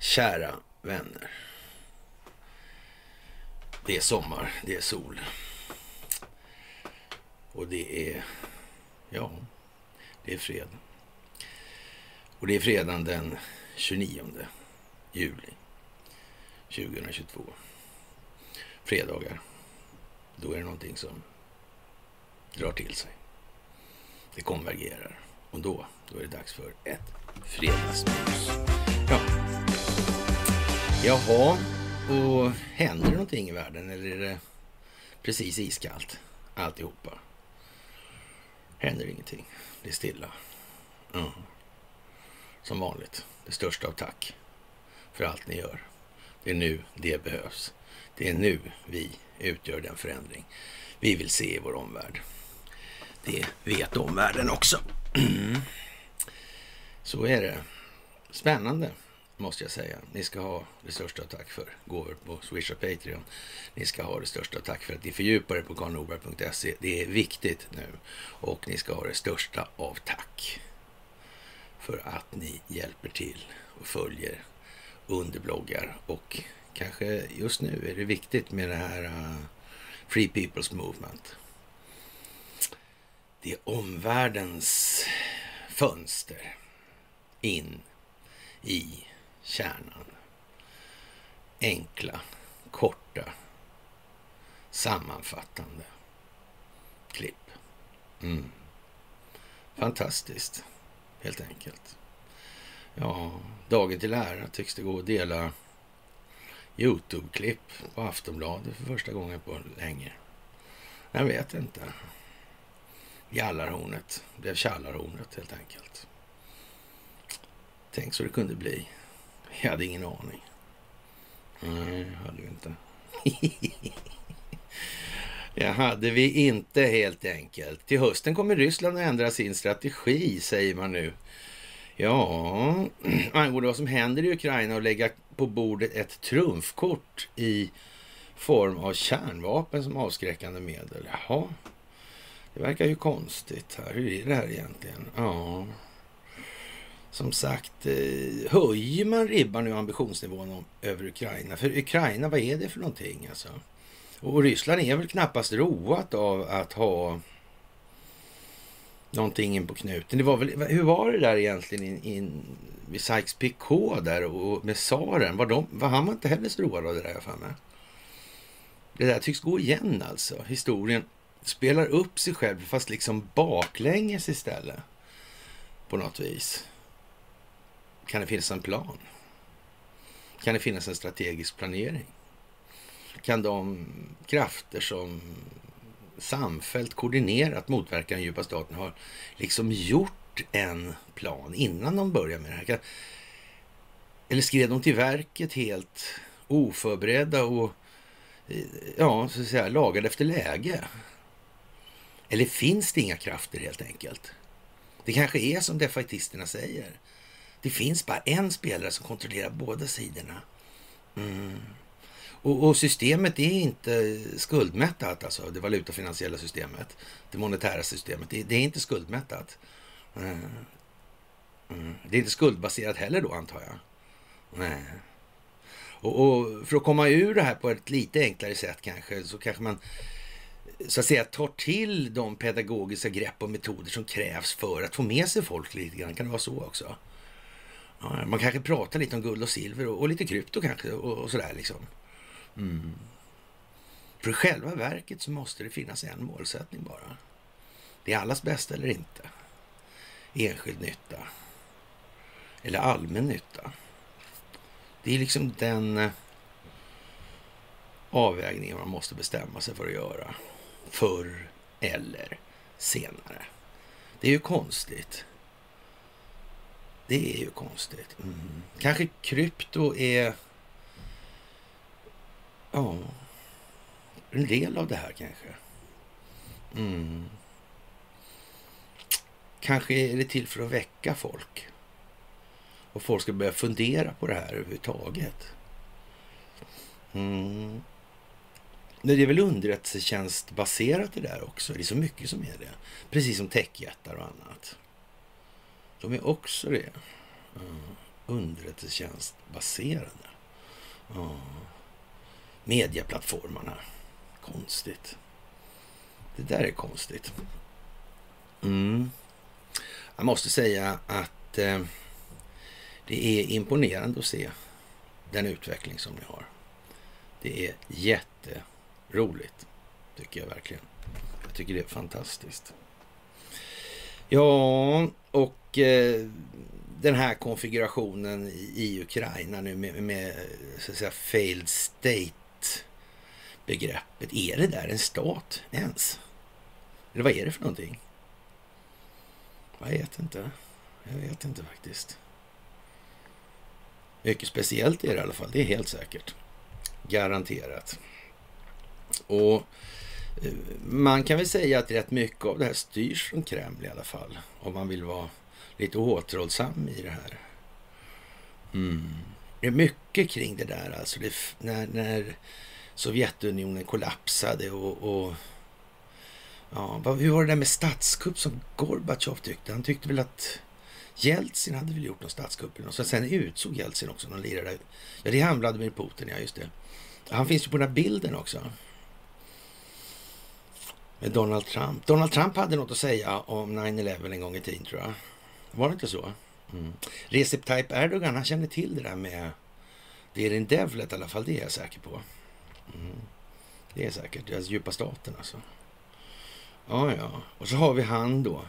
Kära vänner. Det är sommar, det är sol. Och det är, ja, det är fredag. Och det är fredagen den 29 juli 2022. Fredagar, då är det någonting som drar till sig. Det konvergerar. Och då, då är det dags för ett fredagsmys. Ja. Jaha, och händer det någonting i världen eller är det precis iskallt alltihopa? Händer ingenting. Det är stilla. Mm. Som vanligt. Det största av tack för allt ni gör. Det är nu det behövs. Det är nu vi utgör den förändring vi vill se i vår omvärld. Det vet omvärlden också. Mm. Så är det. Spännande måste jag säga. Ni ska ha det största tack för gåvor på Swish och Patreon. Ni ska ha det största tack för att ni fördjupar er på karlnorberg.se. Det är viktigt nu. Och ni ska ha det största av tack för att ni hjälper till och följer underbloggar och kanske just nu är det viktigt med det här uh, Free People's Movement. Det är omvärldens fönster in i kärnan. Enkla, korta, sammanfattande klipp. Mm. Fantastiskt, helt enkelt. Ja, dagen till ära tycks det gå att dela Youtube-klipp på Aftonbladet för första gången på länge. Jag vet inte. Jallarhornet blev Tjallarhornet helt enkelt. Tänk så det kunde bli. Jag hade ingen aning. Nej, hade vi inte. Det hade vi inte helt enkelt. Till hösten kommer Ryssland att ändra sin strategi, säger man nu. Ja, angående vad som händer i Ukraina och lägga på bordet ett trumfkort i form av kärnvapen som avskräckande medel. Jaha, det verkar ju konstigt här. Hur är det här egentligen? Ja, som sagt, eh, höjer man ribban nu ambitionsnivån över Ukraina? För Ukraina, vad är det för någonting alltså? Och Ryssland är väl knappast roat av att ha någonting in på knuten. Det var väl, hur var det där egentligen in, in, vid Sykes-Picot där och med tsaren? Var, de, var han var inte heller så road av det där jag för mig. Det där tycks gå igen alltså. Historien spelar upp sig själv fast liksom baklänges istället. På något vis. Kan det finnas en plan? Kan det finnas en strategisk planering? Kan de krafter som samfällt koordinerat motverkar den djupa staten har liksom gjort en plan innan de börjar med det här? Eller skrev de till verket helt oförberedda och eh, ja, så att säga, lagade efter läge? Eller finns det inga krafter helt enkelt? Det kanske är som defaitisterna säger. Det finns bara en spelare som kontrollerar båda sidorna. Mm. Och, och, systemet är inte skuldmättat, alltså det valutafinansiella systemet, det monetära systemet. Det, det är inte skuldmättat. Mm. Mm. Det är inte skuldbaserat heller då, antar jag. Nej. Och, och, för att komma ur det här på ett lite enklare sätt kanske, så kanske man så att säga tar till de pedagogiska grepp och metoder som krävs för att få med sig folk lite grann. Kan det vara så också? Ja, man kanske pratar lite om guld och silver och, och lite krypto kanske och, och sådär liksom. Mm. För i själva verket så måste det finnas en målsättning bara. Det är allas bästa eller inte. Enskild nytta. Eller allmän nytta. Det är liksom den eh, avvägningen man måste bestämma sig för att göra. Förr eller senare. Det är ju konstigt. Det är ju konstigt. Mm. Kanske krypto är Ja, en del av det här kanske. Mm. Kanske är det till för att väcka folk. Och folk ska börja fundera på det här överhuvudtaget. Mm det är väl underrättelsetjänstbaserat det där också. Det är så mycket som är det. Precis som techjättar och annat. De är också det. Mm. Underrättelsetjänstbaserade. Mm. Mediaplattformarna. Konstigt. Det där är konstigt. Mm. Jag måste säga att eh, det är imponerande att se den utveckling som ni har. Det är jätte... Roligt, tycker jag verkligen. Jag tycker det är fantastiskt. Ja, och eh, den här konfigurationen i, i Ukraina nu med, med, så att säga failed state begreppet. Är det där en stat ens? Eller vad är det för någonting? Jag vet inte. Jag vet inte faktiskt. Mycket speciellt är det i alla fall, det är helt säkert. Garanterat. Och eh, man kan väl säga att rätt mycket av det här styrs från Kreml i alla fall. Om man vill vara lite återhållsam i det här. Mm. Det är mycket kring det där alltså. Det, när, när Sovjetunionen kollapsade och, och ja, hur var det där med statskupp som Gorbatjov tyckte? Han tyckte väl att Jeltsin hade väl gjort någon statskupp eller något. Så sen utsåg Jeltsin också någon lirare. Ja, det är han Vladimir Putin, ja just det. Han finns ju på den här bilden också. Donald Trump. Donald Trump hade något att säga om 9-11 en gång i tiden tror jag. Var det inte så? Mm. Recep Tayyip Erdogan, han känner till det där med det är en Devlet i alla fall, det är jag säker på. Mm. Det är säkert, deras djupa staten alltså. Ja, ja. Och så har vi han då.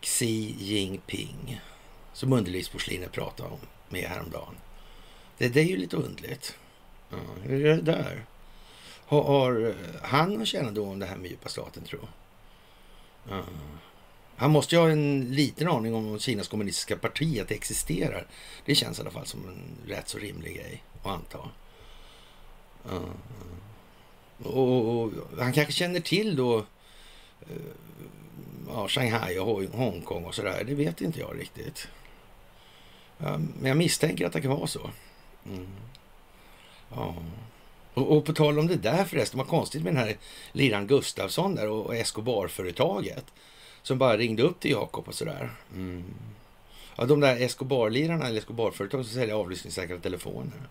Xi Jinping. Som underlivsporslinet pratade om med häromdagen. Det, det är ju lite underligt. Ja, hur är det där? Har, har han någon kännedom om det här med djupa staten, tror ja. Han måste ju ha en liten aning om Kinas kommunistiska parti, att det existerar. Det känns i alla fall som en rätt så rimlig grej att anta. Ja. Och, och, han kanske känner till då eh, ja, Shanghai och Hongkong och sådär. Det vet inte jag riktigt. Men jag misstänker att det kan vara så. Mm. Ja. Och, och, på tal om det där förresten, vad konstigt med den här Liran Gustafsson där och, Escobar-företaget som bara ringde upp till Jakob och sådär. Mm. Ja, de där Escobar-lirarna eller Escobar-företagen som säljer avlyssningssäkra telefoner.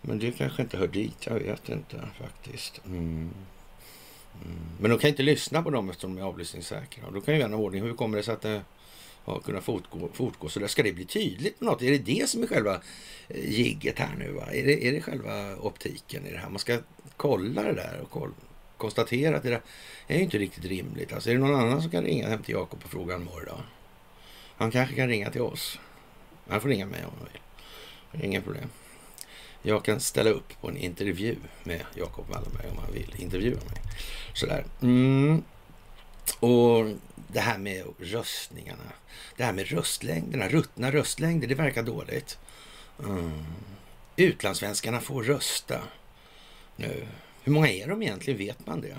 Men det kanske inte hör dit, jag vet inte faktiskt. Mm. Mm. Men de kan inte lyssna på dem eftersom de är avlyssningssäkra. då kan ju vän av ordning, hur kommer det sig att det har kunnat fortgå, fortgå så där? Ska det bli tydligt på något? Är det det som är själva eh, jigget här nu? Va? Är, det, är det själva optiken i det här? Man ska kolla det där och kolla, konstatera att det där är inte riktigt rimligt. Alltså, är det någon annan som kan ringa hem till Jakob och fråga honom idag? Han kanske kan ringa till oss. Han får ringa mig om han vill. Det är inga problem. Jag kan ställa upp på en intervju med Jakob Wallenberg om han vill intervjua mig. Sådär. Mm. Och det här med röstningarna. Det här med röstlängderna, ruttna röstlängder, det verkar dåligt. Mm. Utlandssvenskarna får rösta nu. Hur många är de egentligen? Vet man det?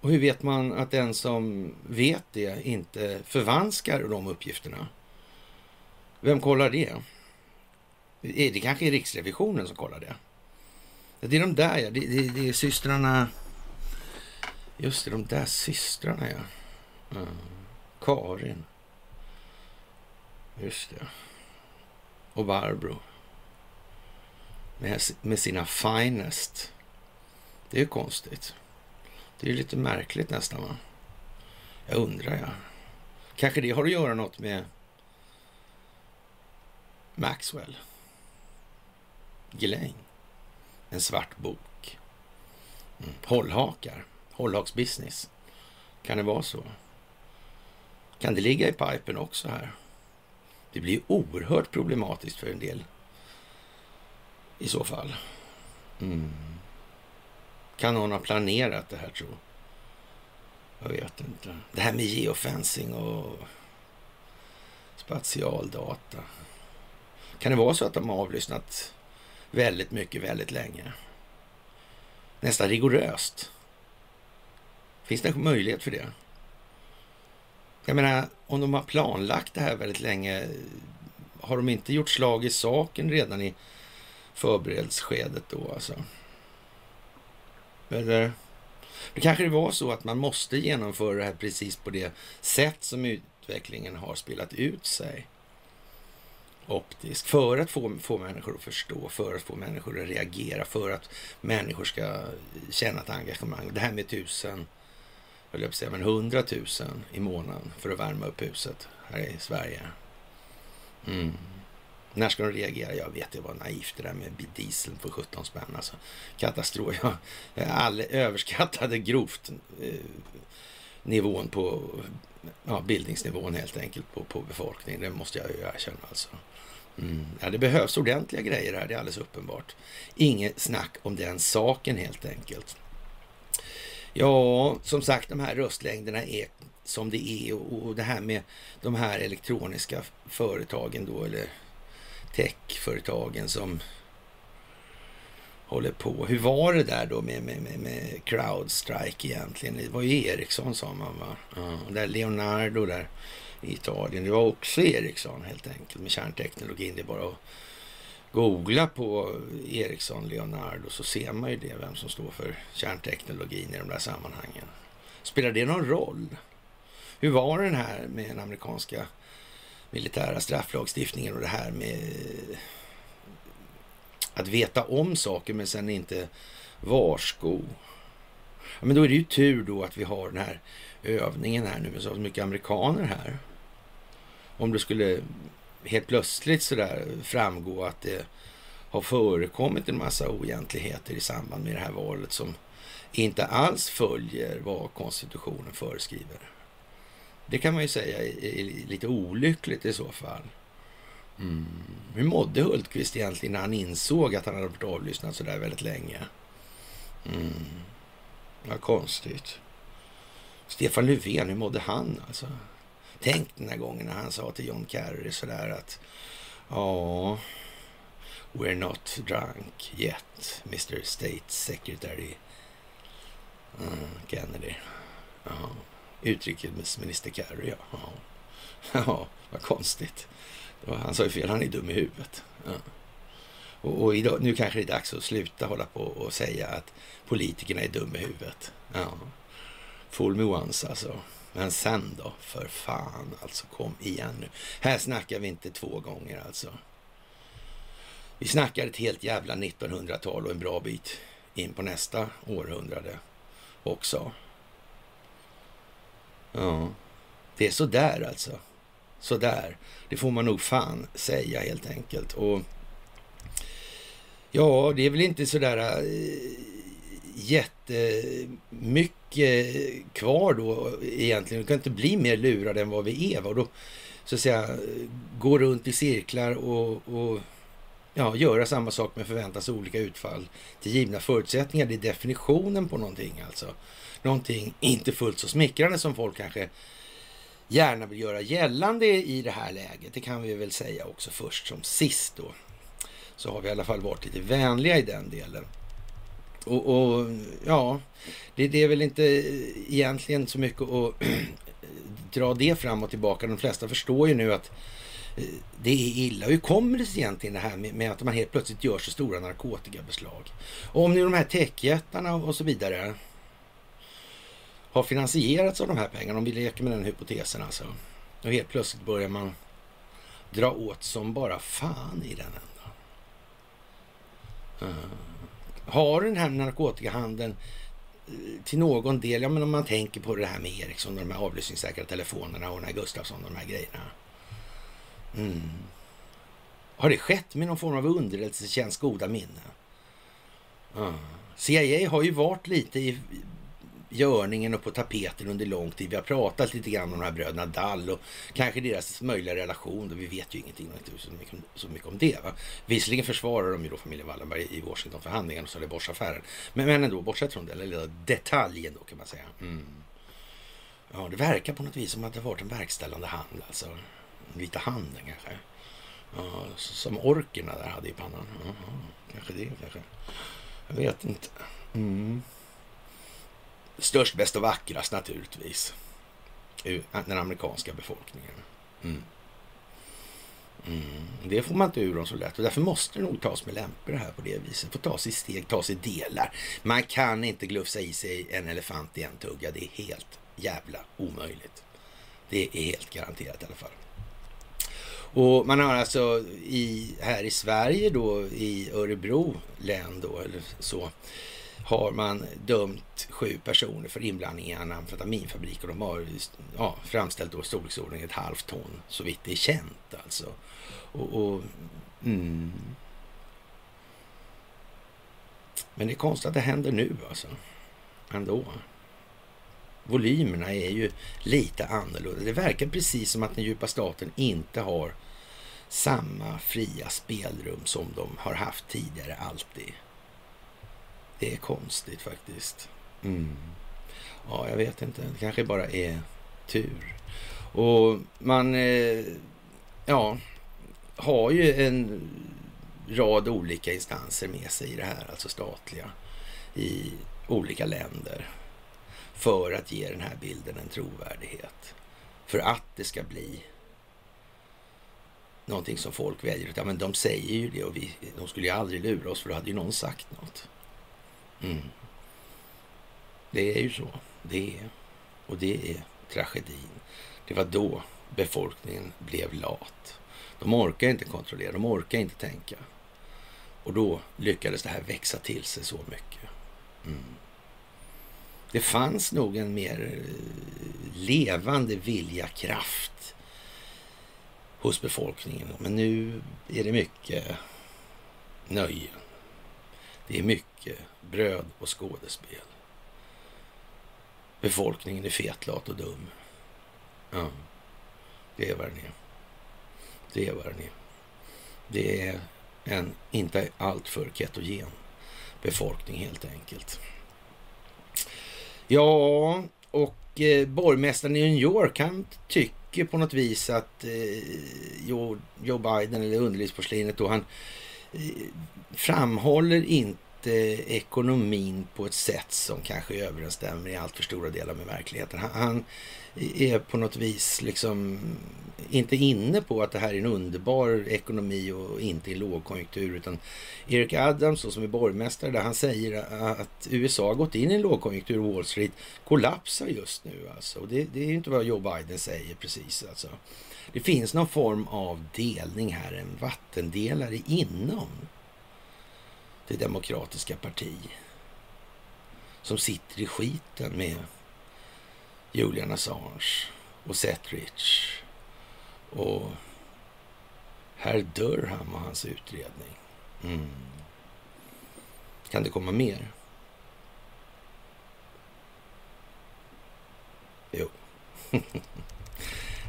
Och hur vet man att den som vet det inte förvanskar de uppgifterna? Vem kollar det? Eh, det kanske är Riksrevisionen som kollar det. Det är de där, ja. Det, det, det är systrarna... Just det, de där systrarna, ja. Mm. Karin. Just det. Och Barbro. Med, med sina finest. Det är ju konstigt. Det är lite märkligt nästan, va? Jag undrar, ja. Kanske det har att göra något med Maxwell. Gläng. En svart bok. Mm. Hållhakar. Hållhaksbusiness. Kan det vara så? Kan det ligga i pipen också här? Det blir oerhört problematiskt för en del. I så fall. Mm. Kan någon ha planerat det här tro? Jag vet inte. Det här med geofencing och spatialdata. Kan det vara så att de har avlyssnat väldigt mycket, väldigt länge. Nästan rigoröst. Finns det en möjlighet för det? Jag menar, om de har planlagt det här väldigt länge, har de inte gjort slag i saken redan i förberedelseskedet då alltså? Eller? Det kanske det var så att man måste genomföra det här precis på det sätt som utvecklingen har spelat ut sig optiskt. För att få, få människor att förstå, för att få människor att reagera, för att människor ska känna ett engagemang. Det här med tusen, höll jag på att säga, men 100 000 i månaden för att värma upp huset här i Sverige. Mm. När ska de reagera? Jag vet, det var naivt det där med dieseln för 17 spänn. Alltså, katastrof. Jag all, överskattade grovt eh, nivån på ja, bildningsnivån helt enkelt på, på befolkningen. Det måste jag ju erkänna alltså. Mm. Ja, det behövs ordentliga grejer här, det är alldeles uppenbart. Inget snack om den saken helt enkelt. Ja, som sagt, de här röstlängderna är som det är och, och det här med de här elektroniska företagen då, eller techföretagen som håller på. Hur var det där då med, med, med, med Crowdstrike egentligen? Det var ju Ericsson sa man va? Ja, och där Leonardo där i Italien. Det var också Ericsson helt enkelt med kärnteknologin. Det är bara att googla på Ericsson Leonardo så ser man ju det, vem som står för kärnteknologin i de där sammanhangen. Spelar det någon roll? Hur var den här med den amerikanska militära strafflagstiftningen och det här med eh, att veta om saker men sen inte varsko. Ja, men då är det ju tur då att vi har den här övningen här nu med så mycket amerikaner här. Om det skulle helt plötsligt sådär framgå att det har förekommit en massa oegentligheter i samband med det här valet som inte alls följer vad konstitutionen föreskriver. Det kan man ju säga är lite olyckligt i så fall. Mm. Hur mådde Hultqvist egentligen när han insåg att han hade varit avlyssnad så där väldigt länge? Mm. Vad konstigt. Stefan Löfven, hur mådde han alltså? Tänk den här gången när han sa till John Kerry sådär att ja, we're not drunk yet, Mr State Secretary mm, Kennedy. Ja. Utrikesminister Kerry, ja. Ja, vad konstigt. Han sa ju fel, han är dum i huvudet. Ja. Och, och idag, nu kanske det är dags att sluta hålla på och säga att politikerna är dumma i huvudet. Ja. Full me once alltså. Men sen då, för fan alltså, kom igen nu. Här snackar vi inte två gånger alltså. Vi snackar ett helt jävla 1900-tal och en bra bit in på nästa århundrade också. Ja, det är sådär, alltså. Sådär. Det får man nog fan säga helt enkelt. Och ja, det är väl inte sådär... Eh, jättemycket kvar då egentligen. Vi kan inte bli mer lurade än vad vi är. Och då så att säga gå runt i cirklar och, och ja, göra samma sak men förväntas olika utfall till givna förutsättningar. Det är definitionen på någonting alltså. Någonting inte fullt så smickrande som folk kanske gärna vill göra gällande i det här läget. Det kan vi väl säga också först som sist då. Så har vi i alla fall varit lite vänliga i den delen. Och, och ja, det, det, är väl inte egentligen så mycket att dra det fram och tillbaka. De flesta förstår ju nu att eh, det är illa. Hur kommer det sig egentligen det här med, med att man helt plötsligt gör så stora narkotikabeslag? Och om nu de här techjättarna och så vidare har finansierats av de här pengarna, om vi leker med den hypotesen alltså. Och helt plötsligt börjar man dra åt som bara fan i den ändan. Uh. Eh. Har den här narkotikahandeln eh, till någon del, ja men om man tänker på det här med Ericsson och de här avlyssningssäkra telefonerna och den här Gustafsson och de här grejerna. Mm. Har det skett med någon form av underrättelsetjänst goda minne? Mm. CIA har ju varit lite i görningen och på tapeten under lång tid. Vi har pratat lite grann om de här bröderna Dall och kanske deras möjliga relation. Vi vet ju ingenting så mycket, så mycket om det. Va? Visserligen försvarar de ju då familjen Wallenberg i Washingtonförhandlingen och Trelleborgsaffären. Men, men ändå, bortsett från den lilla detaljen då kan man säga. Mm. Ja, det verkar på något vis som att det varit en verkställande hand alltså. Den vita handen kanske. Ja, som orkerna där hade i pannan. Ja, kanske det kanske. Jag vet inte. Mm. Störst, bäst och vackrast naturligtvis. Den amerikanska befolkningen. Mm. Mm, det får man inte ur dem så lätt och därför måste det nog tas med lämpor det här på det viset. Få tas i steg, tas i delar. Man kan inte glufsa i sig en elefant i en tugga. Det är helt jävla omöjligt. Det är helt garanterat i alla fall. Och man har alltså i, här i Sverige då, i Örebro län då, eller så, har man dömt sju personer för inblandning i en amfetaminfabrik och de har ja, framställt då storleksordning ett halvt ton så vitt det är känt alltså. Och, och mm. Men det är konstigt att det händer nu alltså. Ändå. Volymerna är ju lite annorlunda. Det verkar precis som att den djupa staten inte har samma fria spelrum som de har haft tidigare alltid. Det är konstigt faktiskt. Mm. Ja, jag vet inte. Det kanske bara är tur. Och man eh, ja, har ju en rad olika instanser med sig i det här, alltså statliga, i olika länder för att ge den här bilden en trovärdighet. För att det ska bli någonting som folk väljer. Ja, men de säger ju det och vi, de skulle ju aldrig lura oss för då hade ju någon sagt något. Mm. Det är ju så. Det är. Och det är tragedin. Det var då befolkningen blev lat. De orkar inte kontrollera, de orkar inte tänka. Och då lyckades det här växa till sig så mycket. Mm. Det fanns nog en mer eh, levande vilja, kraft hos befolkningen. Men nu är det mycket nöjen. Det är mycket bröd och skådespel. Befolkningen är fetlat och dum. Ja, det är vad den är. Det är vad den är. Det är en inte alltför ketogen befolkning helt enkelt. Ja, och eh, borgmästaren i New York han tycker på något vis att eh, Joe, Biden eller underlivsporslinet då han framhåller inte ekonomin på ett sätt som kanske överensstämmer i allt för stora delar med verkligheten. Han, är på något vis liksom inte inne på att det här är en underbar ekonomi och inte i lågkonjunktur. Utan Eric Adams som är borgmästare där han säger att USA har gått in i en lågkonjunktur och Wall Street kollapsar just nu. Alltså. Och det, det är inte vad Joe Biden säger precis. Alltså. Det finns någon form av delning här, en vattendelare inom det demokratiska parti som sitter i skiten med Julian Assange och Seth Rich och herr Durham och hans utredning. Mm. Kan det komma mer? Jo.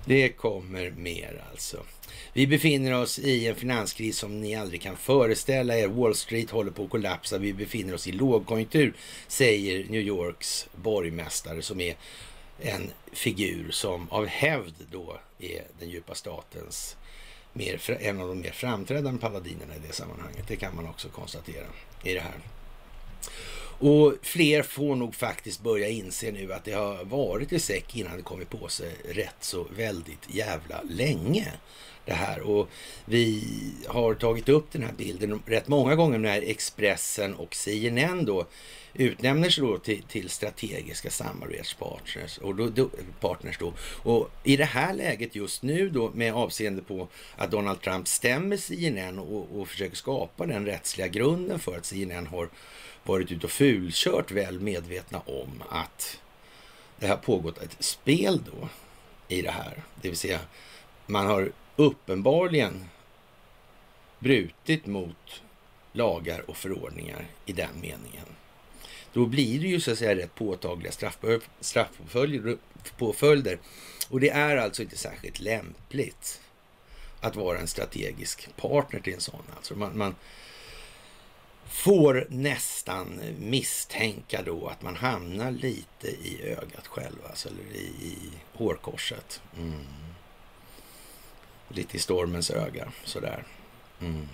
det kommer mer alltså. Vi befinner oss i en finanskris som ni aldrig kan föreställa er. Wall Street håller på att kollapsa. Vi befinner oss i lågkonjunktur, säger New Yorks borgmästare som är en figur som av hävd då är den djupa statens mer, en av de mer framträdande paladinerna i det sammanhanget. Det kan man också konstatera i det här. Och fler får nog faktiskt börja inse nu att det har varit i säck innan det kommit på sig rätt så väldigt jävla länge det här. Och vi har tagit upp den här bilden rätt många gånger när Expressen och CNN då utnämner sig då till, till strategiska samarbetspartners. Och då, då, partners då. Och i det här läget just nu då med avseende på att Donald Trump stämmer CNN och, och försöker skapa den rättsliga grunden för att CNN har varit ute och fulkört väl medvetna om att det har pågått ett spel då i det här. Det vill säga man har uppenbarligen brutit mot lagar och förordningar i den meningen. Då blir det ju så att säga rätt påtagliga straffpåföljder. Och det är alltså inte särskilt lämpligt att vara en strategisk partner till en sån. Alltså man, man får nästan misstänka då att man hamnar lite i ögat själv, alltså, eller i, i hårkorset. Mm. Lite i stormens öga, sådär. Mm.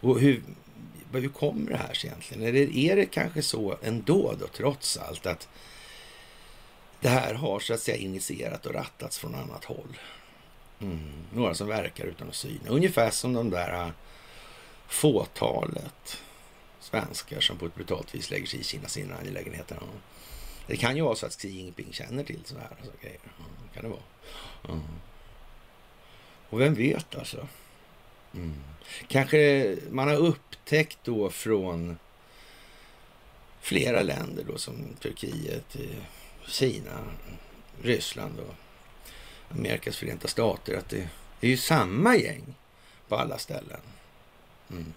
Och hur, hur kommer det här sig egentligen? Eller är det kanske så ändå då, trots allt, att det här har så att säga initierat och rattats från annat håll? Mm. Några som verkar utan att syna. Ungefär som de där fåtalet svenskar som på ett brutalt vis lägger sig i Kinas inre angelägenheter. Det kan ju vara så att Xi Jinping känner till sådana här så grejer. Kan det vara. Och vem vet alltså? Mm. Kanske man har upptäckt då från flera länder då som Turkiet, eh, Kina, Ryssland och Amerikas förenta stater att det är ju samma gäng på alla ställen. Mm.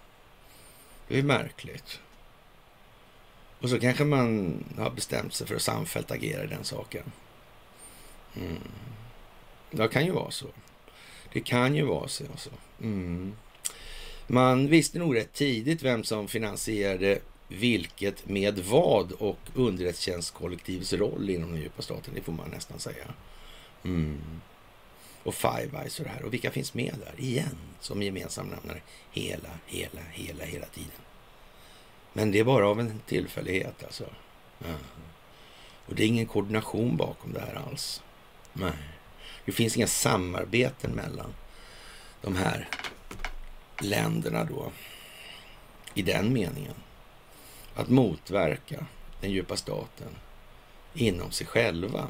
Det är märkligt. Och så kanske man har bestämt sig för att samfällt agera i den saken. Mm. Det kan ju vara så. Det kan ju vara så. Alltså. Mm. Man visste nog rätt tidigt vem som finansierade vilket med vad och underrättelsetjänstkollektivets roll inom den djupa staten. Det får man nästan säga. Mm. Och Five Eyes och det här. Och vilka finns med där igen som gemensam nämnare hela, hela, hela, hela tiden. Men det är bara av en tillfällighet alltså. Mm. Och det är ingen koordination bakom det här alls. Nej. Det finns inga samarbeten mellan de här länderna då. I den meningen. Att motverka den djupa staten inom sig själva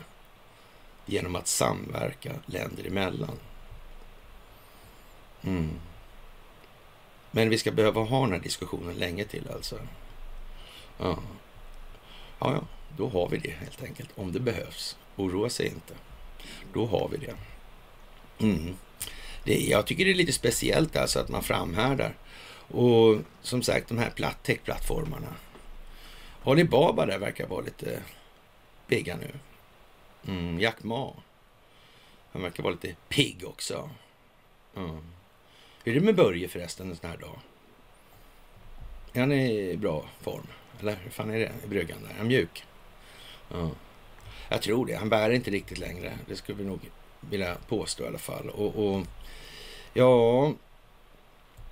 genom att samverka länder emellan. Mm. Men vi ska behöva ha den här diskussionen länge till alltså. Ja. ja, ja, då har vi det helt enkelt. Om det behövs. Oroa sig inte. Då har vi det. Mm. det jag tycker det är lite speciellt alltså att man framhärdar. Och som sagt, de här tech-plattformarna. Alibaba där verkar vara lite pigga nu. Mm, Jack Ma. Han verkar vara lite pigg också. Mm. Hur är det med Börje förresten en sån här dag? Är han i bra form? Eller hur fan är det i bryggan där? Är han mjuk? Mm. Jag tror det. Han bär inte riktigt längre. Det skulle vi nog vilja påstå i alla fall. Och, och ja,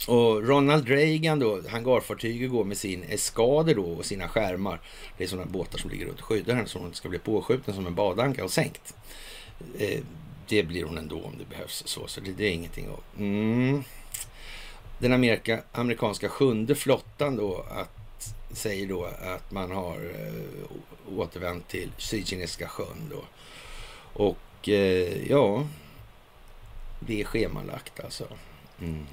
och Ronald Reagan då, hangarfartyget går med sin eskader då och sina skärmar. Det är sådana båtar som ligger runt och skyddar henne så hon inte ska bli påskjuten som en badanka och sänkt. Eh, det blir hon ändå om det behövs så, så det, det är ingenting att... Mm. Den Amerika, amerikanska sjunde flottan då att, säger då att man har eh, återvänt till Sydkinesiska sjön då. Och eh, ja, det är schemalagt alltså. Mm.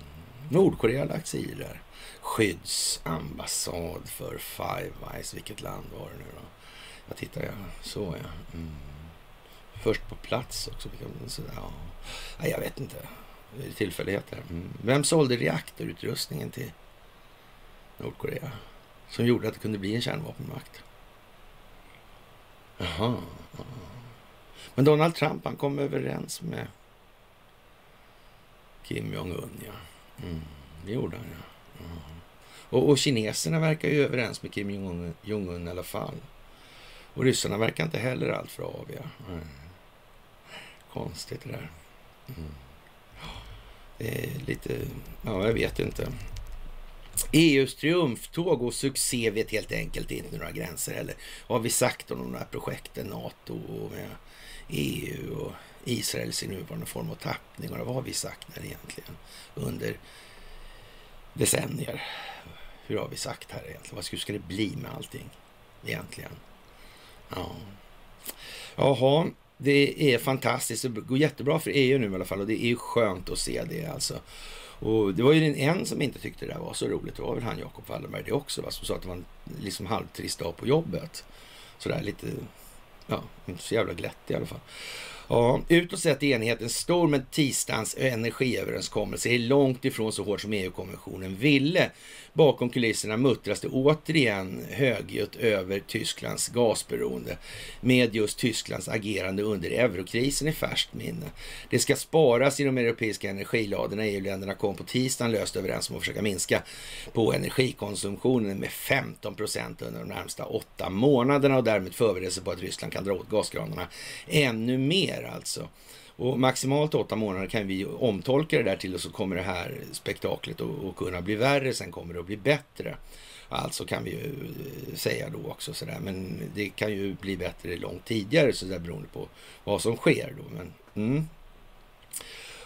Nordkorea har lagt sig i där. Skyddsambassad för Five Eyes. Vilket land var det nu då? Jag tittar, ja. Så ja. Mm. Först på plats också. Så, ja. Nej, jag vet inte. Det är tillfälligheter. Mm. Vem sålde reaktorutrustningen till Nordkorea? Som gjorde att det kunde bli en kärnvapenmakt. Jaha. Men Donald Trump, han kom överens med Kim Jong-Un, ja. Mm, det gjorde han, ja. Mm. Och, och kineserna verkar ju överens med Kim Jong-Un i alla fall. Och ryssarna verkar inte heller alltför aviga. Mm. Konstigt det där. Mm. Det är lite, ja jag vet inte. EUs triumftåg och succé vet helt enkelt inte några gränser heller. Vad har vi sagt om de här projekten, NATO och EU och Israel sin nuvarande form. Och tappningar av vi egentligen under decennier? Hur har vi sagt här egentligen? Vad ska det bli med allting egentligen? Ja. Jaha, det är fantastiskt. Det går jättebra för EU nu i alla fall och det är skönt att se det alltså. Och det var ju en som inte tyckte det där var så roligt. Det var väl han Jakob Wallenberg det också, va? som sa att det var en liksom halvtrist dag på jobbet. Sådär lite, ja, inte så jävla glätt i alla fall. Ja, utåt sett är enigheten stor, men tisdagens energiöverenskommelse är långt ifrån så hård som EU-kommissionen ville. Bakom kulisserna muttras det återigen högljutt över Tysklands gasberoende med just Tysklands agerande under eurokrisen i färskt minne. Det ska sparas i de europeiska energiladorna. EU-länderna kom på tisdagen löst överens om att försöka minska på energikonsumtionen med 15 procent under de närmsta åtta månaderna och därmed förbereda sig på att Ryssland kan dra åt gaskranarna ännu mer alltså. Och maximalt åtta månader kan vi omtolka det där till och så kommer det här spektaklet att kunna bli värre. Sen kommer det att bli bättre. Alltså kan vi ju eh, säga då också sådär. Men det kan ju bli bättre långt tidigare så där beroende på vad som sker då. Men, mm.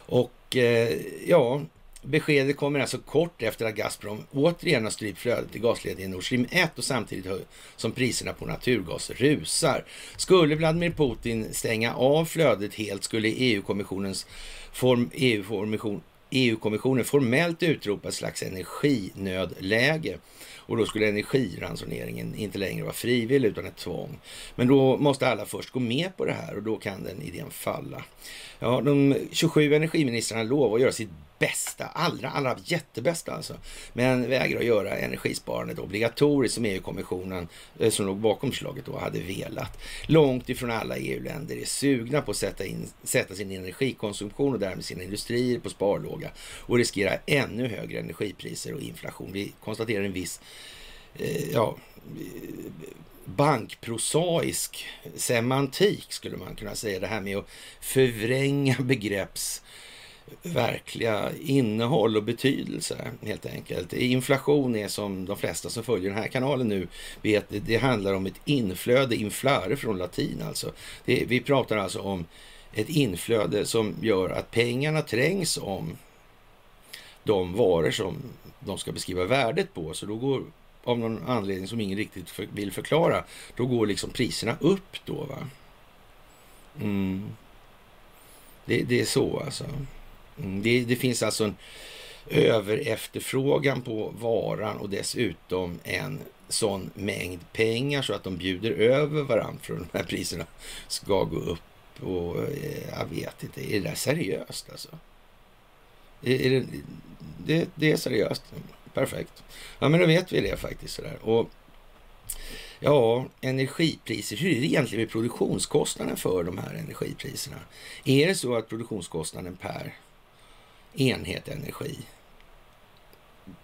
Och eh, ja, beskedet kommer alltså kort efter att Gazprom återigen har strypt flödet i gasledningen Nord Stream 1 och samtidigt som priserna på naturgas rusar. Skulle Vladimir Putin stänga av flödet helt skulle EU-kommissionens form, EU-kommission EU-kommissionen formellt utropa ett slags energinödläge och då skulle energiransoneringen inte längre vara frivillig utan ett tvång. Men då måste alla först gå med på det här och då kan den idén falla. Ja, de 27 energiministrarna lovar att göra sitt bästa, allra, allra jättebästa alltså. Men vägrar att göra energisparandet obligatoriskt som EU-kommissionen, eh, som låg bakom förslaget då, hade velat. Långt ifrån alla EU-länder är sugna på att sätta, in, sätta sin energikonsumtion och därmed sina industrier på sparlåga och riskera ännu högre energipriser och inflation. Vi konstaterar en viss eh, ja, bankprosaisk semantik skulle man kunna säga. Det här med att förvränga begrepps verkliga innehåll och betydelse helt enkelt. Inflation är som de flesta som följer den här kanalen nu vet, det handlar om ett inflöde, inflare från latin alltså. Det, vi pratar alltså om ett inflöde som gör att pengarna trängs om de varor som de ska beskriva värdet på. Så då går, av någon anledning som ingen riktigt för, vill förklara, då går liksom priserna upp då. va. Mm. Det, det är så alltså. Mm, det, det, finns alltså en överefterfrågan på varan och dessutom en sån mängd pengar så att de bjuder över varandra för att de här priserna ska gå upp. Och eh, jag vet inte, är det där seriöst alltså? Är, det, det, det, är seriöst. Perfekt. Ja, men då vet vi det faktiskt. Sådär. Och Ja, energipriser. Hur är det egentligen med produktionskostnaden för de här energipriserna? Är det så att produktionskostnaden per enhet energi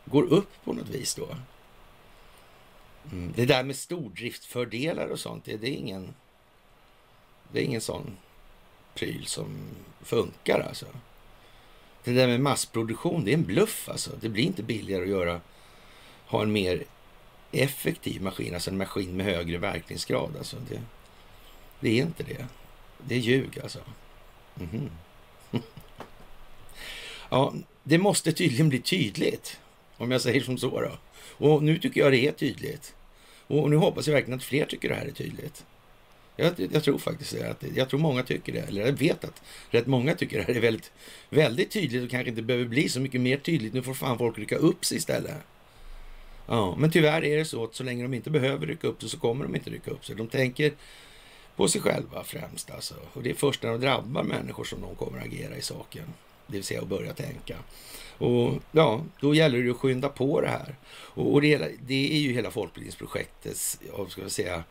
går upp på något vis då. Mm. Det där med stordriftfördelar och sånt, det, det, är ingen, det är ingen sån pryl som funkar alltså. Det där med massproduktion, det är en bluff alltså. Det blir inte billigare att göra, ha en mer effektiv maskin, alltså en maskin med högre verkningsgrad. Alltså det, det är inte det. Det är ljug alltså. Mm -hmm. Ja, det måste tydligen bli tydligt, om jag säger som så. Då. Och nu tycker jag det är tydligt. Och nu hoppas jag verkligen att fler tycker det här är tydligt. Jag, jag, tror faktiskt det. Att, jag tror många tycker det. Eller jag vet att rätt många tycker det här är väldigt, väldigt tydligt och kanske inte behöver bli så mycket mer tydligt. Nu får fan folk rycka upp sig istället. Ja, men tyvärr är det så att så länge de inte behöver rycka upp sig så kommer de inte rycka upp sig. De tänker på sig själva främst alltså. Och det är först när de drabbar människor som de kommer att agera i saken det vill säga att börja tänka. Och ja, då gäller det att skynda på det här. Och, och det, det, är ju hela folkbildningsprojektets, jag ska säga,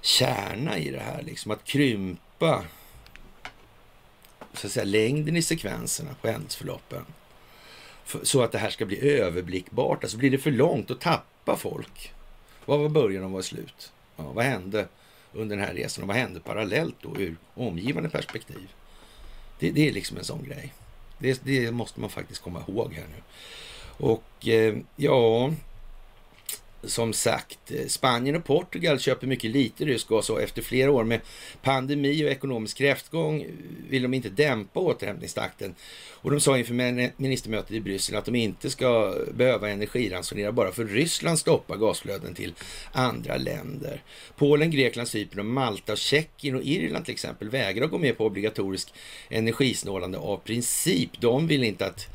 kärna i det här, liksom att krympa så att säga, längden i sekvenserna på händelseförloppen. Så att det här ska bli överblickbart. Alltså blir det för långt, att tappa folk. Vad var början och vad var slut? Ja, vad hände under den här resan och vad hände parallellt då ur omgivande perspektiv? Det, det är liksom en sån grej. Det, det, måste man faktiskt komma ihåg här nu. Och eh, ja, som sagt, eh, Spanien och Portugal köper mycket lite rysk gas och efter flera år med pandemi och ekonomisk kräftgång vill de inte dämpa återhämtningstakten. Och de sa inför ministermötet i Bryssel att de inte ska behöva energiransonera bara för Ryssland stoppar gasflöden till andra länder. Polen, Grekland, Cypern, Malta, Tjeckien och Irland till exempel vägrar gå med på obligatorisk energisnålande av princip. De vill inte att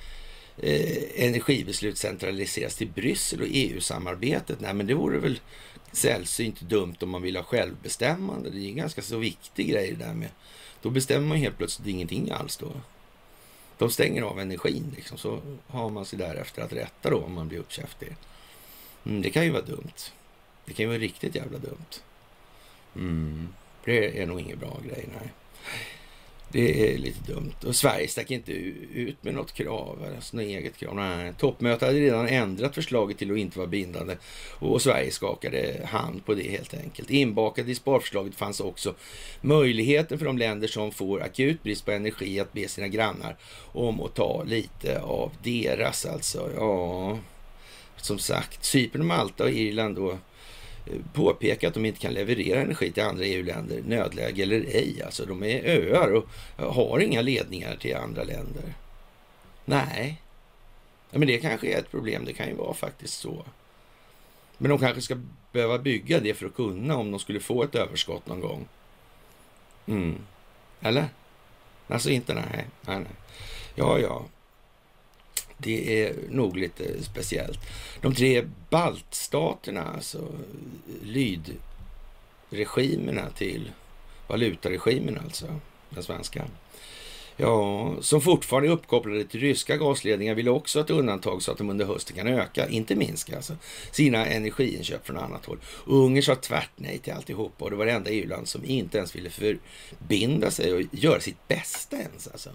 eh, energibeslut centraliseras till Bryssel och EU-samarbetet. Nej, men det vore väl sällsynt dumt om man vill ha självbestämmande. Det är en ganska så viktig grej det där med. Då bestämmer man helt plötsligt ingenting alls då. De stänger av energin liksom, så har man sig därefter att rätta då om man blir uppkäftig. Mm, det kan ju vara dumt. Det kan ju vara riktigt jävla dumt. Mm, det är nog ingen bra grej, nej. Det är lite dumt. Och Sverige stack inte ut med något krav, alltså något eget krav. Nej. Toppmötet hade redan ändrat förslaget till att inte vara bindande och Sverige skakade hand på det helt enkelt. Inbakat i sparförslaget fanns också möjligheten för de länder som får akut brist på energi att be sina grannar om att ta lite av deras alltså. Ja, som sagt, Cypern, Malta och Irland då påpeka att de inte kan leverera energi till andra EU-länder, nödläge eller ej. Alltså de är öar och har inga ledningar till andra länder. Nej, men det kanske är ett problem. Det kan ju vara faktiskt så. Men de kanske ska behöva bygga det för att kunna om de skulle få ett överskott någon gång. Mm. Eller? Alltså inte nej. nej, nej. Ja, ja. Det är nog lite speciellt. De tre baltstaterna, alltså lydregimerna till valutaregimen alltså, den svenska. Ja, som fortfarande är uppkopplade till ryska gasledningar vill också ha ett undantag så att de under hösten kan öka, inte minska, alltså, sina energiinköp från annat håll. Ungern sa tvärt nej till alltihopa och det var det enda EU-land som inte ens ville förbinda sig och göra sitt bästa ens. Alltså.